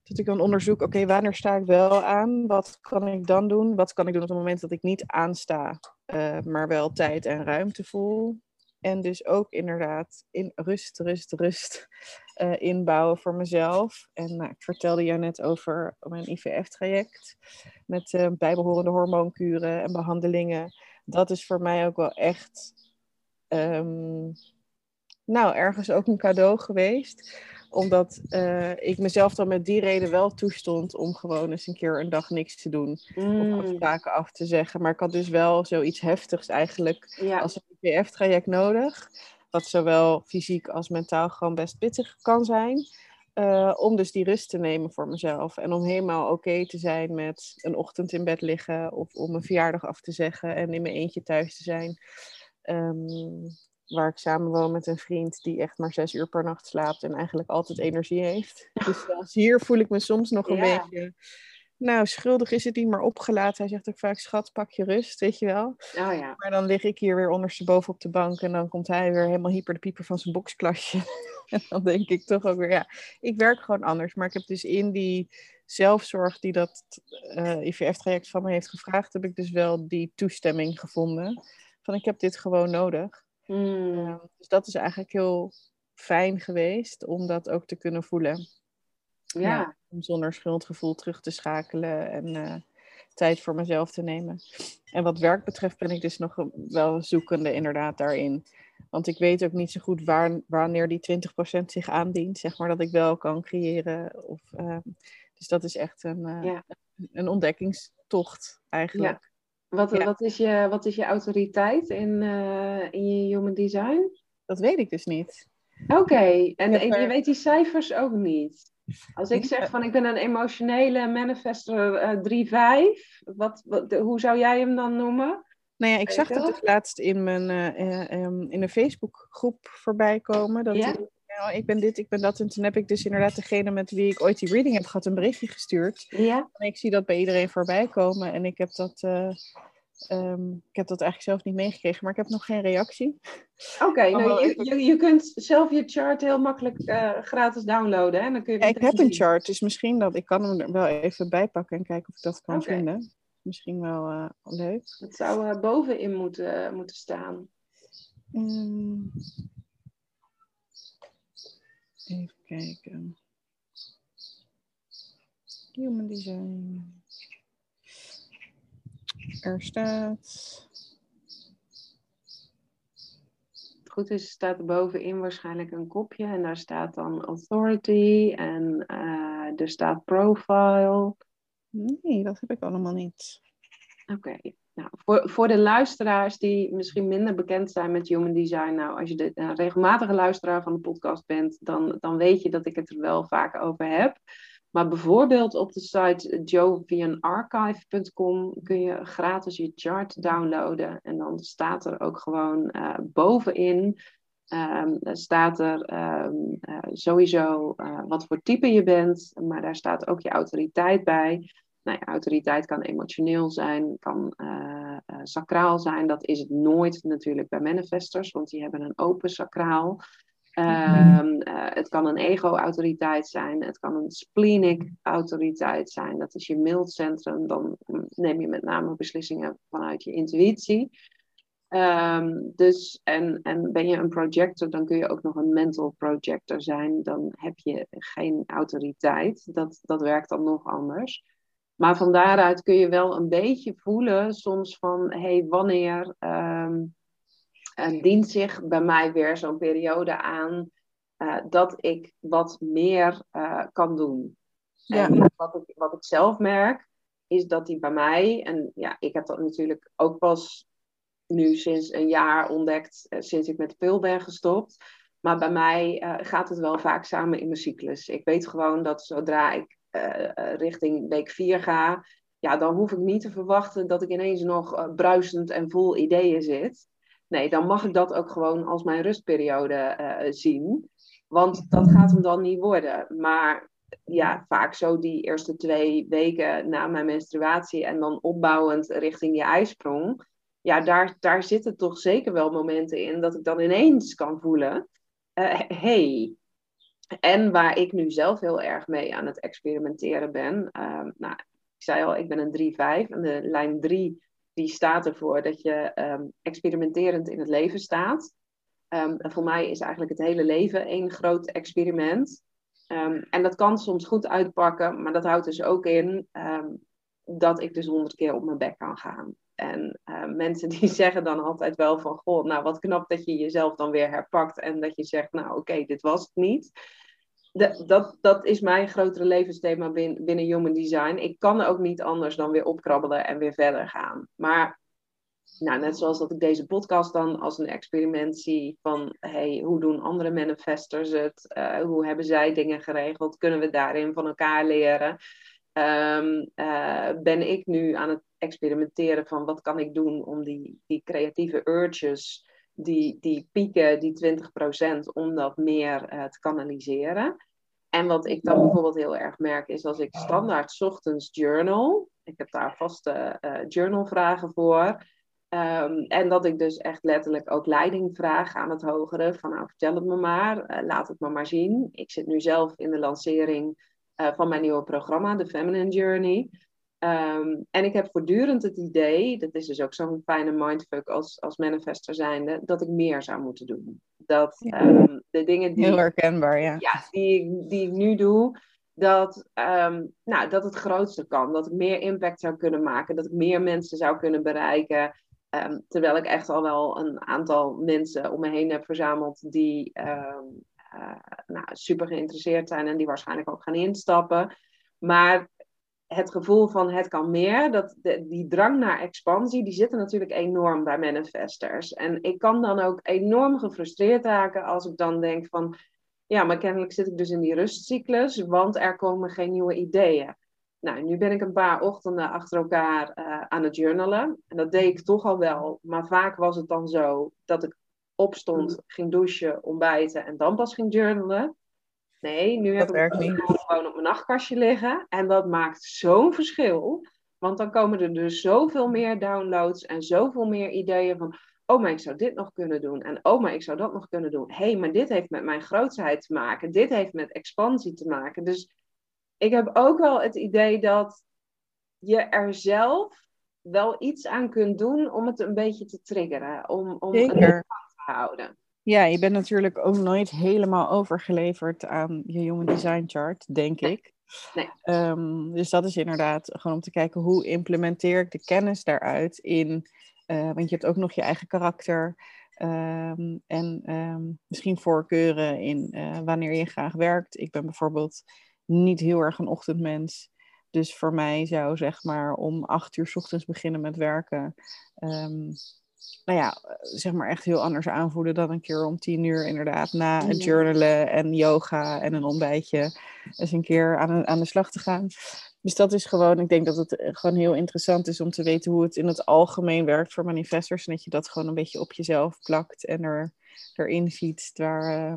Dat ik dan onderzoek, oké, wanneer sta ik wel aan? Wat kan ik dan doen? Wat kan ik doen op het moment dat ik niet aansta, eh, maar wel tijd en ruimte voel? En dus ook inderdaad in rust, rust, rust eh, inbouwen voor mezelf. En nou, ik vertelde jou net over mijn IVF-traject met eh, bijbehorende hormoonkuren en behandelingen. Dat is voor mij ook wel echt, ehm, nou, ergens ook een cadeau geweest omdat eh, ik mezelf dan met die reden wel toestond om gewoon eens een keer een dag niks te doen. Of Mm. afspraken af te zeggen. Maar ik had dus wel zoiets heftigs eigenlijk Ja. als een IVF-traject nodig. Wat zowel fysiek als mentaal gewoon best pittig kan zijn. eh, om dus die rust te nemen voor mezelf. En om helemaal oké te zijn met een ochtend in bed liggen. Of om een verjaardag af te zeggen en in mijn eentje thuis te zijn. Ehm, waar ik samen woon met een vriend die echt maar zes uur per nacht slaapt en eigenlijk altijd energie heeft. Dus zelfs hier voel ik me soms nog een Ja. beetje. Nou, schuldig is het niet, maar opgelaten. Hij zegt ook vaak: schat, pak je rust, weet je wel. Oh ja. Maar dan lig ik hier weer ondersteboven op de bank en dan komt hij weer helemaal hyper de pieper van zijn boksklasje. en dan denk ik toch ook weer: ja, ik werk gewoon anders. Maar ik heb dus in die zelfzorg die dat eh, IVF-traject van me heeft gevraagd, heb ik dus wel die toestemming gevonden. Van ik heb dit gewoon nodig. Mm. Ja, dus dat is eigenlijk heel fijn geweest om dat ook te kunnen voelen. Ja. om zonder schuldgevoel terug te schakelen en eh, tijd voor mezelf te nemen. En wat werk betreft ben ik dus nog wel zoekende inderdaad daarin. Want ik weet ook niet zo goed waar, wanneer die 20% zich aandient, zeg maar, dat ik wel kan creëren. Of, ehm, dus dat is echt een, eh, Ja. een ontdekkingstocht eigenlijk. Wat, Ja. wat, is je, wat is je autoriteit in, eh, in je human design? Dat weet ik dus niet. Oké, en, je weet die cijfers ook niet. Als ik zeg van ik ben een emotionele manifester eh 3-5, wat, wat, hoe zou jij hem dan noemen? Nou ja, ik zag je het laatst in, mijn, eh, ehm, in een Facebookgroep voorbij komen. Dat Ja? Ik, ja, ik ben dit, ik ben dat. En toen heb ik dus inderdaad degene met wie ik ooit die reading heb gehad een berichtje gestuurd. Ja? En ik zie dat bij iedereen voorbij komen. En ik heb dat, eh, ehm, ik heb dat eigenlijk zelf niet meegekregen, maar ik heb nog geen reactie. Oké, nou, je, je, je kunt zelf je chart heel makkelijk eh, gratis downloaden. Hè? Dan kun je Ja, ik heb een chart, dus misschien dat ik kan hem er wel even bij pakken en kijken of ik dat kan vinden. Misschien wel eh, leuk. Het zou bovenin moeten, moeten staan. Ehm, even kijken. Human design. Er staat. Goed is, staat er bovenin waarschijnlijk een kopje. En daar staat dan authority. En eh, er staat profile. Nee, dat heb ik allemaal niet. Oké. Nou, voor, voor de luisteraars die misschien minder bekend zijn met human design, nou, als je de, regelmatige luisteraar van de podcast bent, dan, dan weet je dat ik het er wel vaak over heb. Maar bijvoorbeeld op de site jovianarchive.com kun je gratis je chart downloaden. En dan staat er ook gewoon uh, bovenin um, staat er um, uh, sowieso uh, wat voor type je bent, maar daar staat ook je autoriteit bij. Nou, ja, autoriteit kan emotioneel zijn, kan uh, sacraal zijn. Dat is het nooit natuurlijk bij manifestors, want die hebben een open sacraal. Um, het kan een ego-autoriteit zijn, het kan een splenic-autoriteit zijn. Dat is je mildcentrum. Dan neem je met name beslissingen vanuit je intuïtie. Um, dus, en, en ben je een projector, dan kun je ook nog een mental projector zijn. Dan heb je geen autoriteit. Dat, dat werkt dan nog anders. Maar van daaruit kun je wel een beetje voelen soms van, hé, hey, wanneer um, uh, dient zich bij mij weer zo'n periode aan uh, dat ik wat meer uh, kan doen. Ja. En wat ik, wat ik zelf merk, is dat die bij mij, en ja, ik heb dat natuurlijk ook pas nu sinds een jaar ontdekt, sinds ik met de pil ben gestopt. Maar bij mij gaat het wel vaak samen in mijn cyclus. Ik weet gewoon dat zodra ik uh, richting week 4 ga, ja, dan hoef ik niet te verwachten dat ik ineens nog bruisend en vol ideeën zit. Nee, dan mag ik dat ook gewoon als mijn rustperiode zien. Want dat gaat hem dan niet worden. Maar ja, vaak zo die eerste twee weken na mijn menstruatie en dan opbouwend richting je ijsprong ja, daar, daar zitten toch zeker wel momenten in dat ik dan ineens kan voelen, uh, hey. En waar ik nu zelf heel erg mee aan het experimenteren ben. Uh, nou, ik zei al, ik ben een 3-5 en de lijn 3 die staat ervoor dat je um, experimenterend in het leven staat. Um, en voor mij is eigenlijk het hele leven één groot experiment. En dat kan soms goed uitpakken, maar dat houdt dus ook in dat ik dus honderd keer op mijn bek kan gaan. En uh, mensen die zeggen dan altijd wel van, goh, nou wat knap dat je jezelf dan weer herpakt en dat je zegt, nou oké, dit was het niet. De, dat, dat is mijn grotere levensthema binnen, binnen Human Design. Ik kan ook niet anders dan weer opkrabbelen en weer verder gaan. Maar nou, net zoals dat ik deze podcast dan als een experiment zie van, hey, hoe doen andere manifestors het? Uh, hoe hebben zij dingen geregeld? Kunnen we daarin van elkaar leren? Um, uh, ben ik nu aan het experimenteren van wat kan ik doen om die, die creatieve urges, die, die pieken, die 20%, om dat meer uh, te kanaliseren. En wat ik dan bijvoorbeeld heel erg merk, is als ik standaard ochtends journal. Ik heb daar vaste uh, journalvragen voor. Um, en dat ik dus echt letterlijk ook leiding vraag aan het hogere. Van nou, vertel het me maar, uh, laat het me maar zien. Ik zit nu zelf in de lancering van mijn nieuwe programma, The Feminine Journey. Um, en ik heb voortdurend het idee, dat is dus ook zo'n fijne mindfuck als, als manifester zijnde, dat ik meer zou moeten doen. Dat um, de dingen die, Heel herkenbaar, ja. ja die, die ik nu doe, dat, um, nou, dat het grootste kan. Dat ik meer impact zou kunnen maken, dat ik meer mensen zou kunnen bereiken. terwijl ik echt al wel een aantal mensen om me heen heb verzameld die uh, nou, super geïnteresseerd zijn en die waarschijnlijk ook gaan instappen. Maar het gevoel van het kan meer, dat de, die drang naar expansie, die zit er natuurlijk enorm bij manifestors. En ik kan dan ook enorm gefrustreerd raken als ik dan denk van, ja, maar kennelijk zit ik dus in die rustcyclus, want er komen geen nieuwe ideeën. Nou, nu ben ik een paar ochtenden achter elkaar uh, aan het journalen. En dat deed ik toch al wel. Maar vaak was het dan zo dat ik opstond, ging douchen, ontbijten en dan pas ging journalen. Nee, nu heb ik het gewoon op mijn nachtkastje liggen. En dat maakt zo'n verschil. Want dan komen er dus zoveel meer downloads en zoveel meer ideeën van... Oh, maar ik zou dit nog kunnen doen. En oh, maar ik zou dat nog kunnen doen. Hé, hey, maar dit heeft met mijn grootheid te maken. Dit heeft met expansie te maken. Dus ik heb ook wel het idee dat je er zelf wel iets aan kunt doen om het een beetje te triggeren. Om, om het te houden. Ja, je bent natuurlijk ook nooit helemaal overgeleverd aan je Human Design Chart, denk nee. ik. Nee. Um, dus dat is inderdaad gewoon om te kijken hoe implementeer ik de kennis daaruit in, uh, want je hebt ook nog je eigen karakter um, en um, misschien voorkeuren in uh, wanneer je graag werkt. Ik ben bijvoorbeeld niet heel erg een ochtendmens. Dus voor mij zou zeg maar om acht uur 's ochtends beginnen met werken. ehm, nou ja, zeg maar echt heel anders aanvoelen dan een keer om tien uur inderdaad na het journalen en yoga en een ontbijtje eens een keer aan, de- aan de slag te gaan. Dus dat is gewoon, ik denk dat het eh, gewoon heel interessant is om te weten hoe het in het algemeen werkt voor manifestors. En dat je dat gewoon een beetje op jezelf plakt en er, erin fietst waar, eh,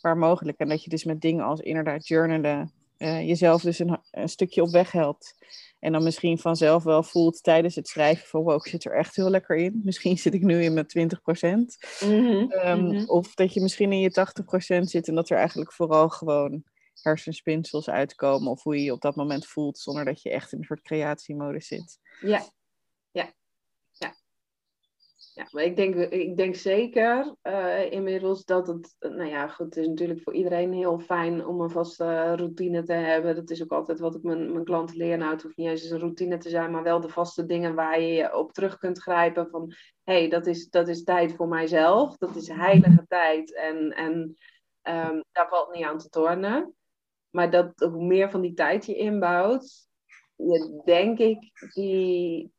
waar mogelijk. En dat je dus met dingen als inderdaad journalen eh, jezelf dus een, een stukje op weg helpt. En dan misschien vanzelf wel voelt tijdens het schrijven van wow, ik zit er echt heel lekker in. Misschien zit ik nu in mijn 20%. Mhm, Ehm, mhm. Of dat je misschien in je 80% zit en dat er eigenlijk vooral gewoon hersenspinsels uitkomen. Of hoe je je op dat moment voelt zonder dat je echt in een soort creatiemodus zit. Ja, ja. Ja, maar ik denk, ik denk zeker eh, inmiddels dat het, nou ja, goed, het is natuurlijk voor iedereen heel fijn om een vaste routine te hebben. Dat is ook altijd wat ik mijn, mijn klanten leer. Nou, het hoeft niet eens een routine te zijn, maar wel de vaste dingen waar je op terug kunt grijpen. Van, hé, hey, dat, is, dat is tijd voor mijzelf. Dat is heilige tijd en, en ehm, daar valt niet aan te tornen. Maar dat, hoe meer van die tijd je inbouwt, je denk ik die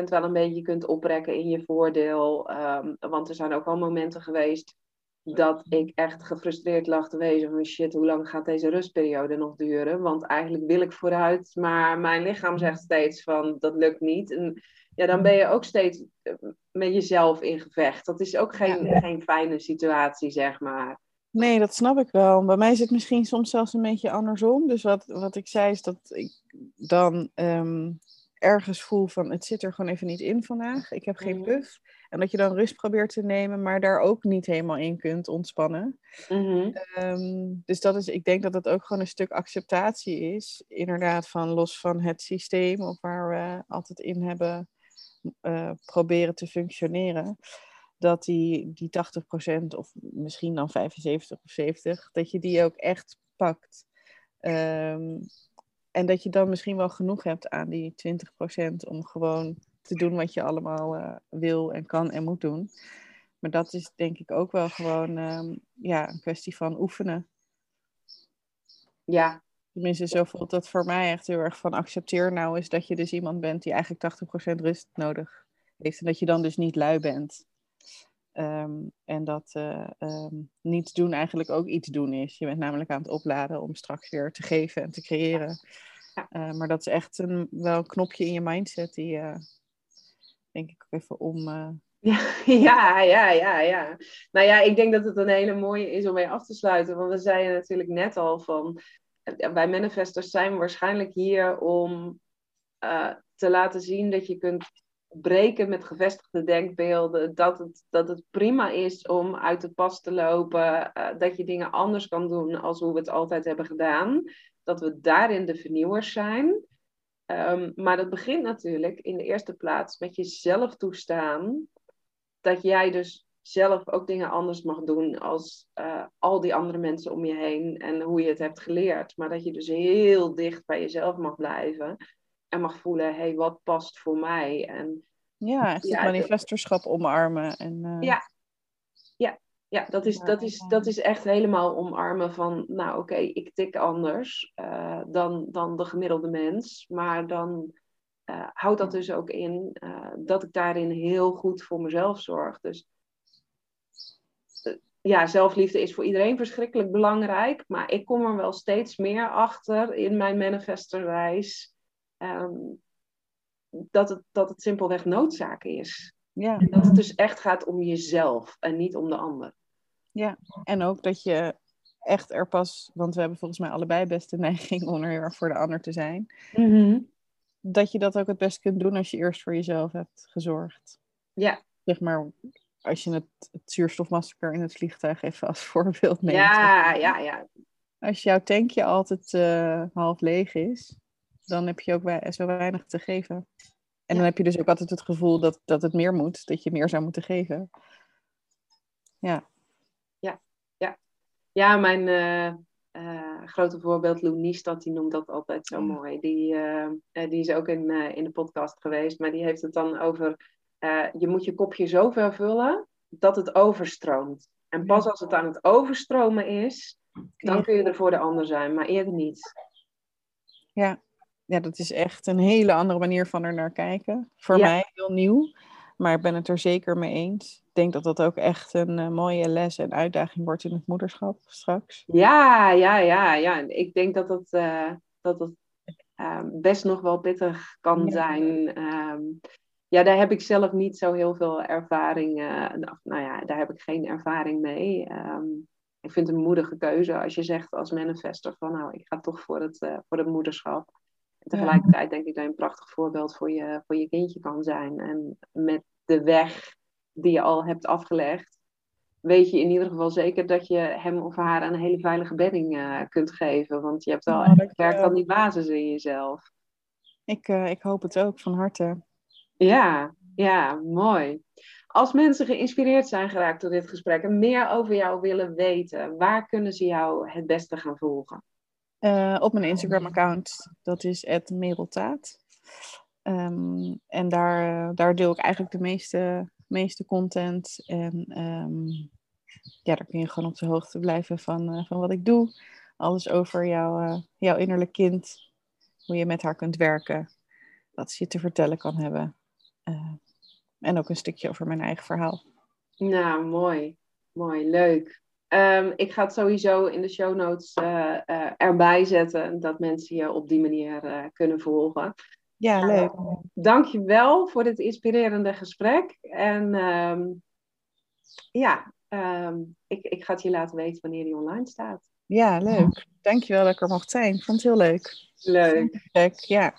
20% wel een beetje kunt oprekken in je voordeel. Ehm, want er zijn ook wel momenten geweest dat ik echt gefrustreerd lag te wezen van shit, hoe lang gaat deze rustperiode nog duren? Want eigenlijk wil ik vooruit, maar mijn lichaam zegt steeds van dat lukt niet. En ja, dan ben je ook steeds eh, met jezelf in gevecht. Dat is ook geen, geen fijne situatie, zeg maar. Nee, dat snap ik wel. Bij mij is het misschien soms zelfs een beetje andersom. Dus wat, wat ik zei is dat ik dan ehm, ergens voel van het zit er gewoon even niet in vandaag. Ik heb geen Mhm. puff. En dat je dan rust probeert te nemen, maar daar ook niet helemaal in kunt ontspannen. Mhm. Ehm, dus dat is, ik denk dat het ook gewoon een stuk acceptatie is. Inderdaad, van los van het systeem of waar we altijd in hebben eh, proberen te functioneren. Dat die, die 80% of misschien dan 75 of 70, dat je die ook echt pakt. Ehm, en dat je dan misschien wel genoeg hebt aan die 20% om gewoon te doen wat je allemaal eh, wil en kan en moet doen. Maar dat is denk ik ook wel gewoon ehm, ja, een kwestie van oefenen. Ja, Tenminste, zo voelt dat voor mij echt heel erg van accepteer nou eens dat je dus iemand bent die eigenlijk 80% rust nodig heeft. En dat je dan dus niet lui bent. Ehm, en dat eh, ehm, niets doen eigenlijk ook iets doen is. Je bent namelijk aan het opladen om straks weer te geven en te creëren. Ja. Eh, maar dat is echt een, wel een knopje in je mindset die eh, denk ik ook even om... Ja, ja, ja, ja, ja. Nou ja, ik denk dat het een hele mooie is om mee af te sluiten. Want we zeiden natuurlijk net al van... Wij manifestors zijn waarschijnlijk hier om te laten zien dat je kunt breken met gevestigde denkbeelden. Dat het, dat het prima is om uit de pas te lopen. eh, dat je dingen anders kan doen als hoe we het altijd hebben gedaan. Dat we daarin de vernieuwers zijn. Ehm, maar dat begint natuurlijk in de eerste plaats met jezelf toestaan dat jij dus zelf ook dingen anders mag doen als eh, al die andere mensen om je heen en hoe je het hebt geleerd. Maar dat je dus heel dicht bij jezelf mag blijven en mag voelen, hé, hey, wat past voor mij? En ja, echt Ja, het manifestorschap omarmen. En, eh, Ja. ja, dat is, dat, is, dat is echt helemaal omarmen van, nou oké, ik tik anders eh, dan, dan de gemiddelde mens. Maar dan eh houdt dat dus ook in dat ik daarin heel goed voor mezelf zorg. Dus ja, zelfliefde is voor iedereen verschrikkelijk belangrijk. Maar ik kom er wel steeds meer achter in mijn manifestorreis. Ehm, dat, het, dat het simpelweg noodzaak is. ja. En dat het dus echt gaat om jezelf en niet om de ander. En ook dat je echt er pas, want we hebben volgens mij allebei best de neiging om er heel erg voor de ander te zijn. Dat je dat ook het best kunt doen als je eerst voor jezelf hebt gezorgd. Ja, Zeg maar, als je het, het zuurstofmasker in het vliegtuig even als voorbeeld neemt. ja, ja, ja. Als jouw tankje altijd eh, half leeg is, dan heb je ook wei- zo weinig te geven. En dan Ja. heb je dus ook altijd het gevoel dat, dat het meer moet, dat je meer zou moeten geven. Ja, Ja, mijn eh, eh, grote voorbeeld, Lou Niestad, die noemt dat altijd zo Ja. mooi. Die, eh, die is ook in, in de podcast geweest, maar die heeft het dan over... je moet je kopje zo ver vullen dat het overstroomt. En pas als het aan het overstromen is, dan Ja. kun je er voor de ander zijn, maar eerder niet. ja, ja, dat is echt een hele andere manier van er naar kijken. Voor Ja. mij heel nieuw, maar ik ben het er zeker mee eens. Ik denk dat dat ook echt een eh, mooie les en uitdaging wordt in het moederschap straks. Ja, ja, ja, ja. Ik denk dat het, eh, dat het ehm, best nog wel pittig kan Ja. zijn. Ehm, ja, daar heb ik zelf niet zo heel veel ervaring. eh, of, nou ja, daar heb ik geen ervaring mee. Ehm, ik vind het een moedige keuze als je zegt als manifester van nou, ik ga toch voor het, voor het moederschap. En tegelijkertijd denk ik dat je een prachtig voorbeeld voor je, voor je kindje kan zijn. En met de weg die je al hebt afgelegd, weet je in ieder geval zeker dat je hem of haar een hele veilige bedding eh, kunt geven. Want je hebt echt dankjewel. gewerkt aan die basis in jezelf. Ik, eh, ik hoop het ook van harte. Ja, ja, mooi. Als mensen geïnspireerd zijn geraakt door dit gesprek en meer over jou willen weten, waar kunnen ze jou het beste gaan volgen? Eh, op mijn Instagram-account, dat is @mereltaat. Ehm, en daar, eh, daar deel ik eigenlijk de meeste, meeste content. En ehm, ja, daar kun je gewoon op de hoogte blijven van, eh, van wat ik doe. Alles over jouw, eh, jouw innerlijk kind. Hoe je met haar kunt werken. Wat ze je te vertellen kan hebben. Eh, en ook een stukje over mijn eigen verhaal. Nou, mooi. Mooi, leuk. Ehm, ik ga het sowieso in de show notes eh, eh, erbij zetten, dat mensen je op die manier eh, kunnen volgen. Ja, leuk. Dank je wel voor dit inspirerende gesprek. En ehm, ja, ehm, ik, ik ga het je laten weten wanneer die online staat. Ja, leuk. Dankjewel dat ik er mocht zijn. Ik vond het heel leuk. Leuk. Leuk, ja.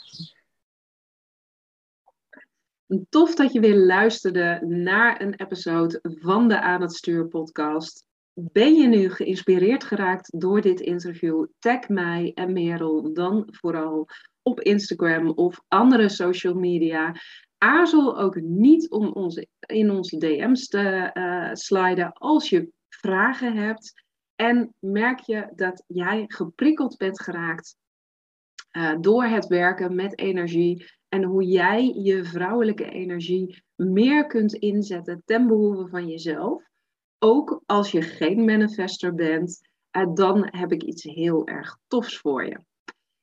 Tof dat je weer luisterde naar een episode van de Aan het Stuur podcast. Ben je nu geïnspireerd geraakt door dit interview? Tag mij en Merel dan vooral op Instagram of andere social media. Aarzel ook niet om onze, in onze DM's te eh, sliden als je vragen hebt. En merk je dat jij geprikkeld bent geraakt eh, door het werken met energie en hoe jij je vrouwelijke energie meer kunt inzetten ten behoeve van jezelf. Ook als je geen manifester bent, eh, dan heb ik iets heel erg tofs voor je.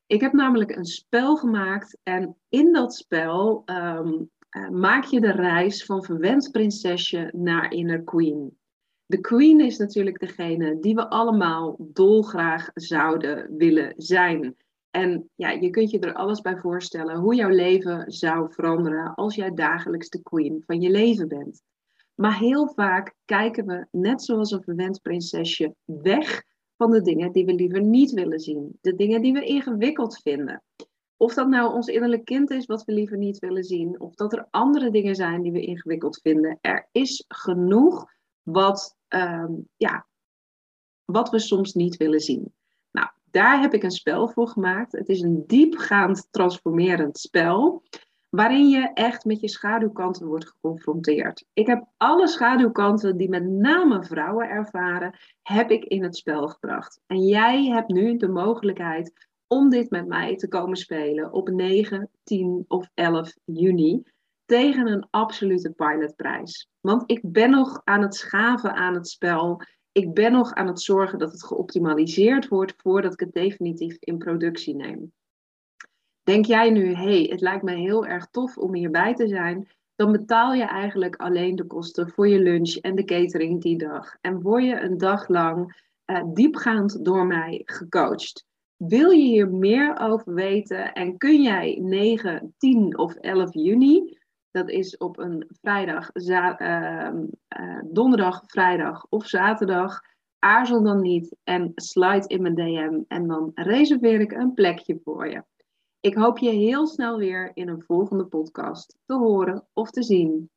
Ik heb namelijk een spel gemaakt en in dat spel ehm, eh, maak je de reis van verwend prinsesje naar inner queen. De queen is natuurlijk degene die we allemaal dolgraag zouden willen zijn. En ja, je kunt je er alles bij voorstellen hoe jouw leven zou veranderen als jij dagelijks de queen van je leven bent. Maar heel vaak kijken we, net zoals een verwend prinsesje, weg van de dingen die we liever niet willen zien. De dingen die we ingewikkeld vinden. Of dat nou ons innerlijk kind is wat we liever niet willen zien, of dat er andere dingen zijn die we ingewikkeld vinden. Er is genoeg wat, ehm, ja, wat we soms niet willen zien. Nou, daar heb ik een spel voor gemaakt. Het is een diepgaand transformerend spel. Waarin je echt met je schaduwkanten wordt geconfronteerd. Ik heb alle schaduwkanten die met name vrouwen ervaren, heb ik in het spel gebracht. En jij hebt nu de mogelijkheid om dit met mij te komen spelen op 9, 10 of 11 juni tegen een absolute pilotprijs. Want ik ben nog aan het schaven aan het spel. Ik ben nog aan het zorgen dat het geoptimaliseerd wordt voordat ik het definitief in productie neem. Denk jij nu, hey, het lijkt me heel erg tof om hierbij te zijn, dan betaal je eigenlijk alleen de kosten voor je lunch en de catering die dag. En word je een dag lang uh, diepgaand door mij gecoacht. Wil je hier meer over weten en kun jij 9, 10 of 11 juni, dat is op een vrijdag, uh, uh, donderdag, vrijdag of zaterdag, aarzel dan niet en slide in mijn DM en dan reserveer ik een plekje voor je. Ik hoop je heel snel weer in een volgende podcast te horen of te zien.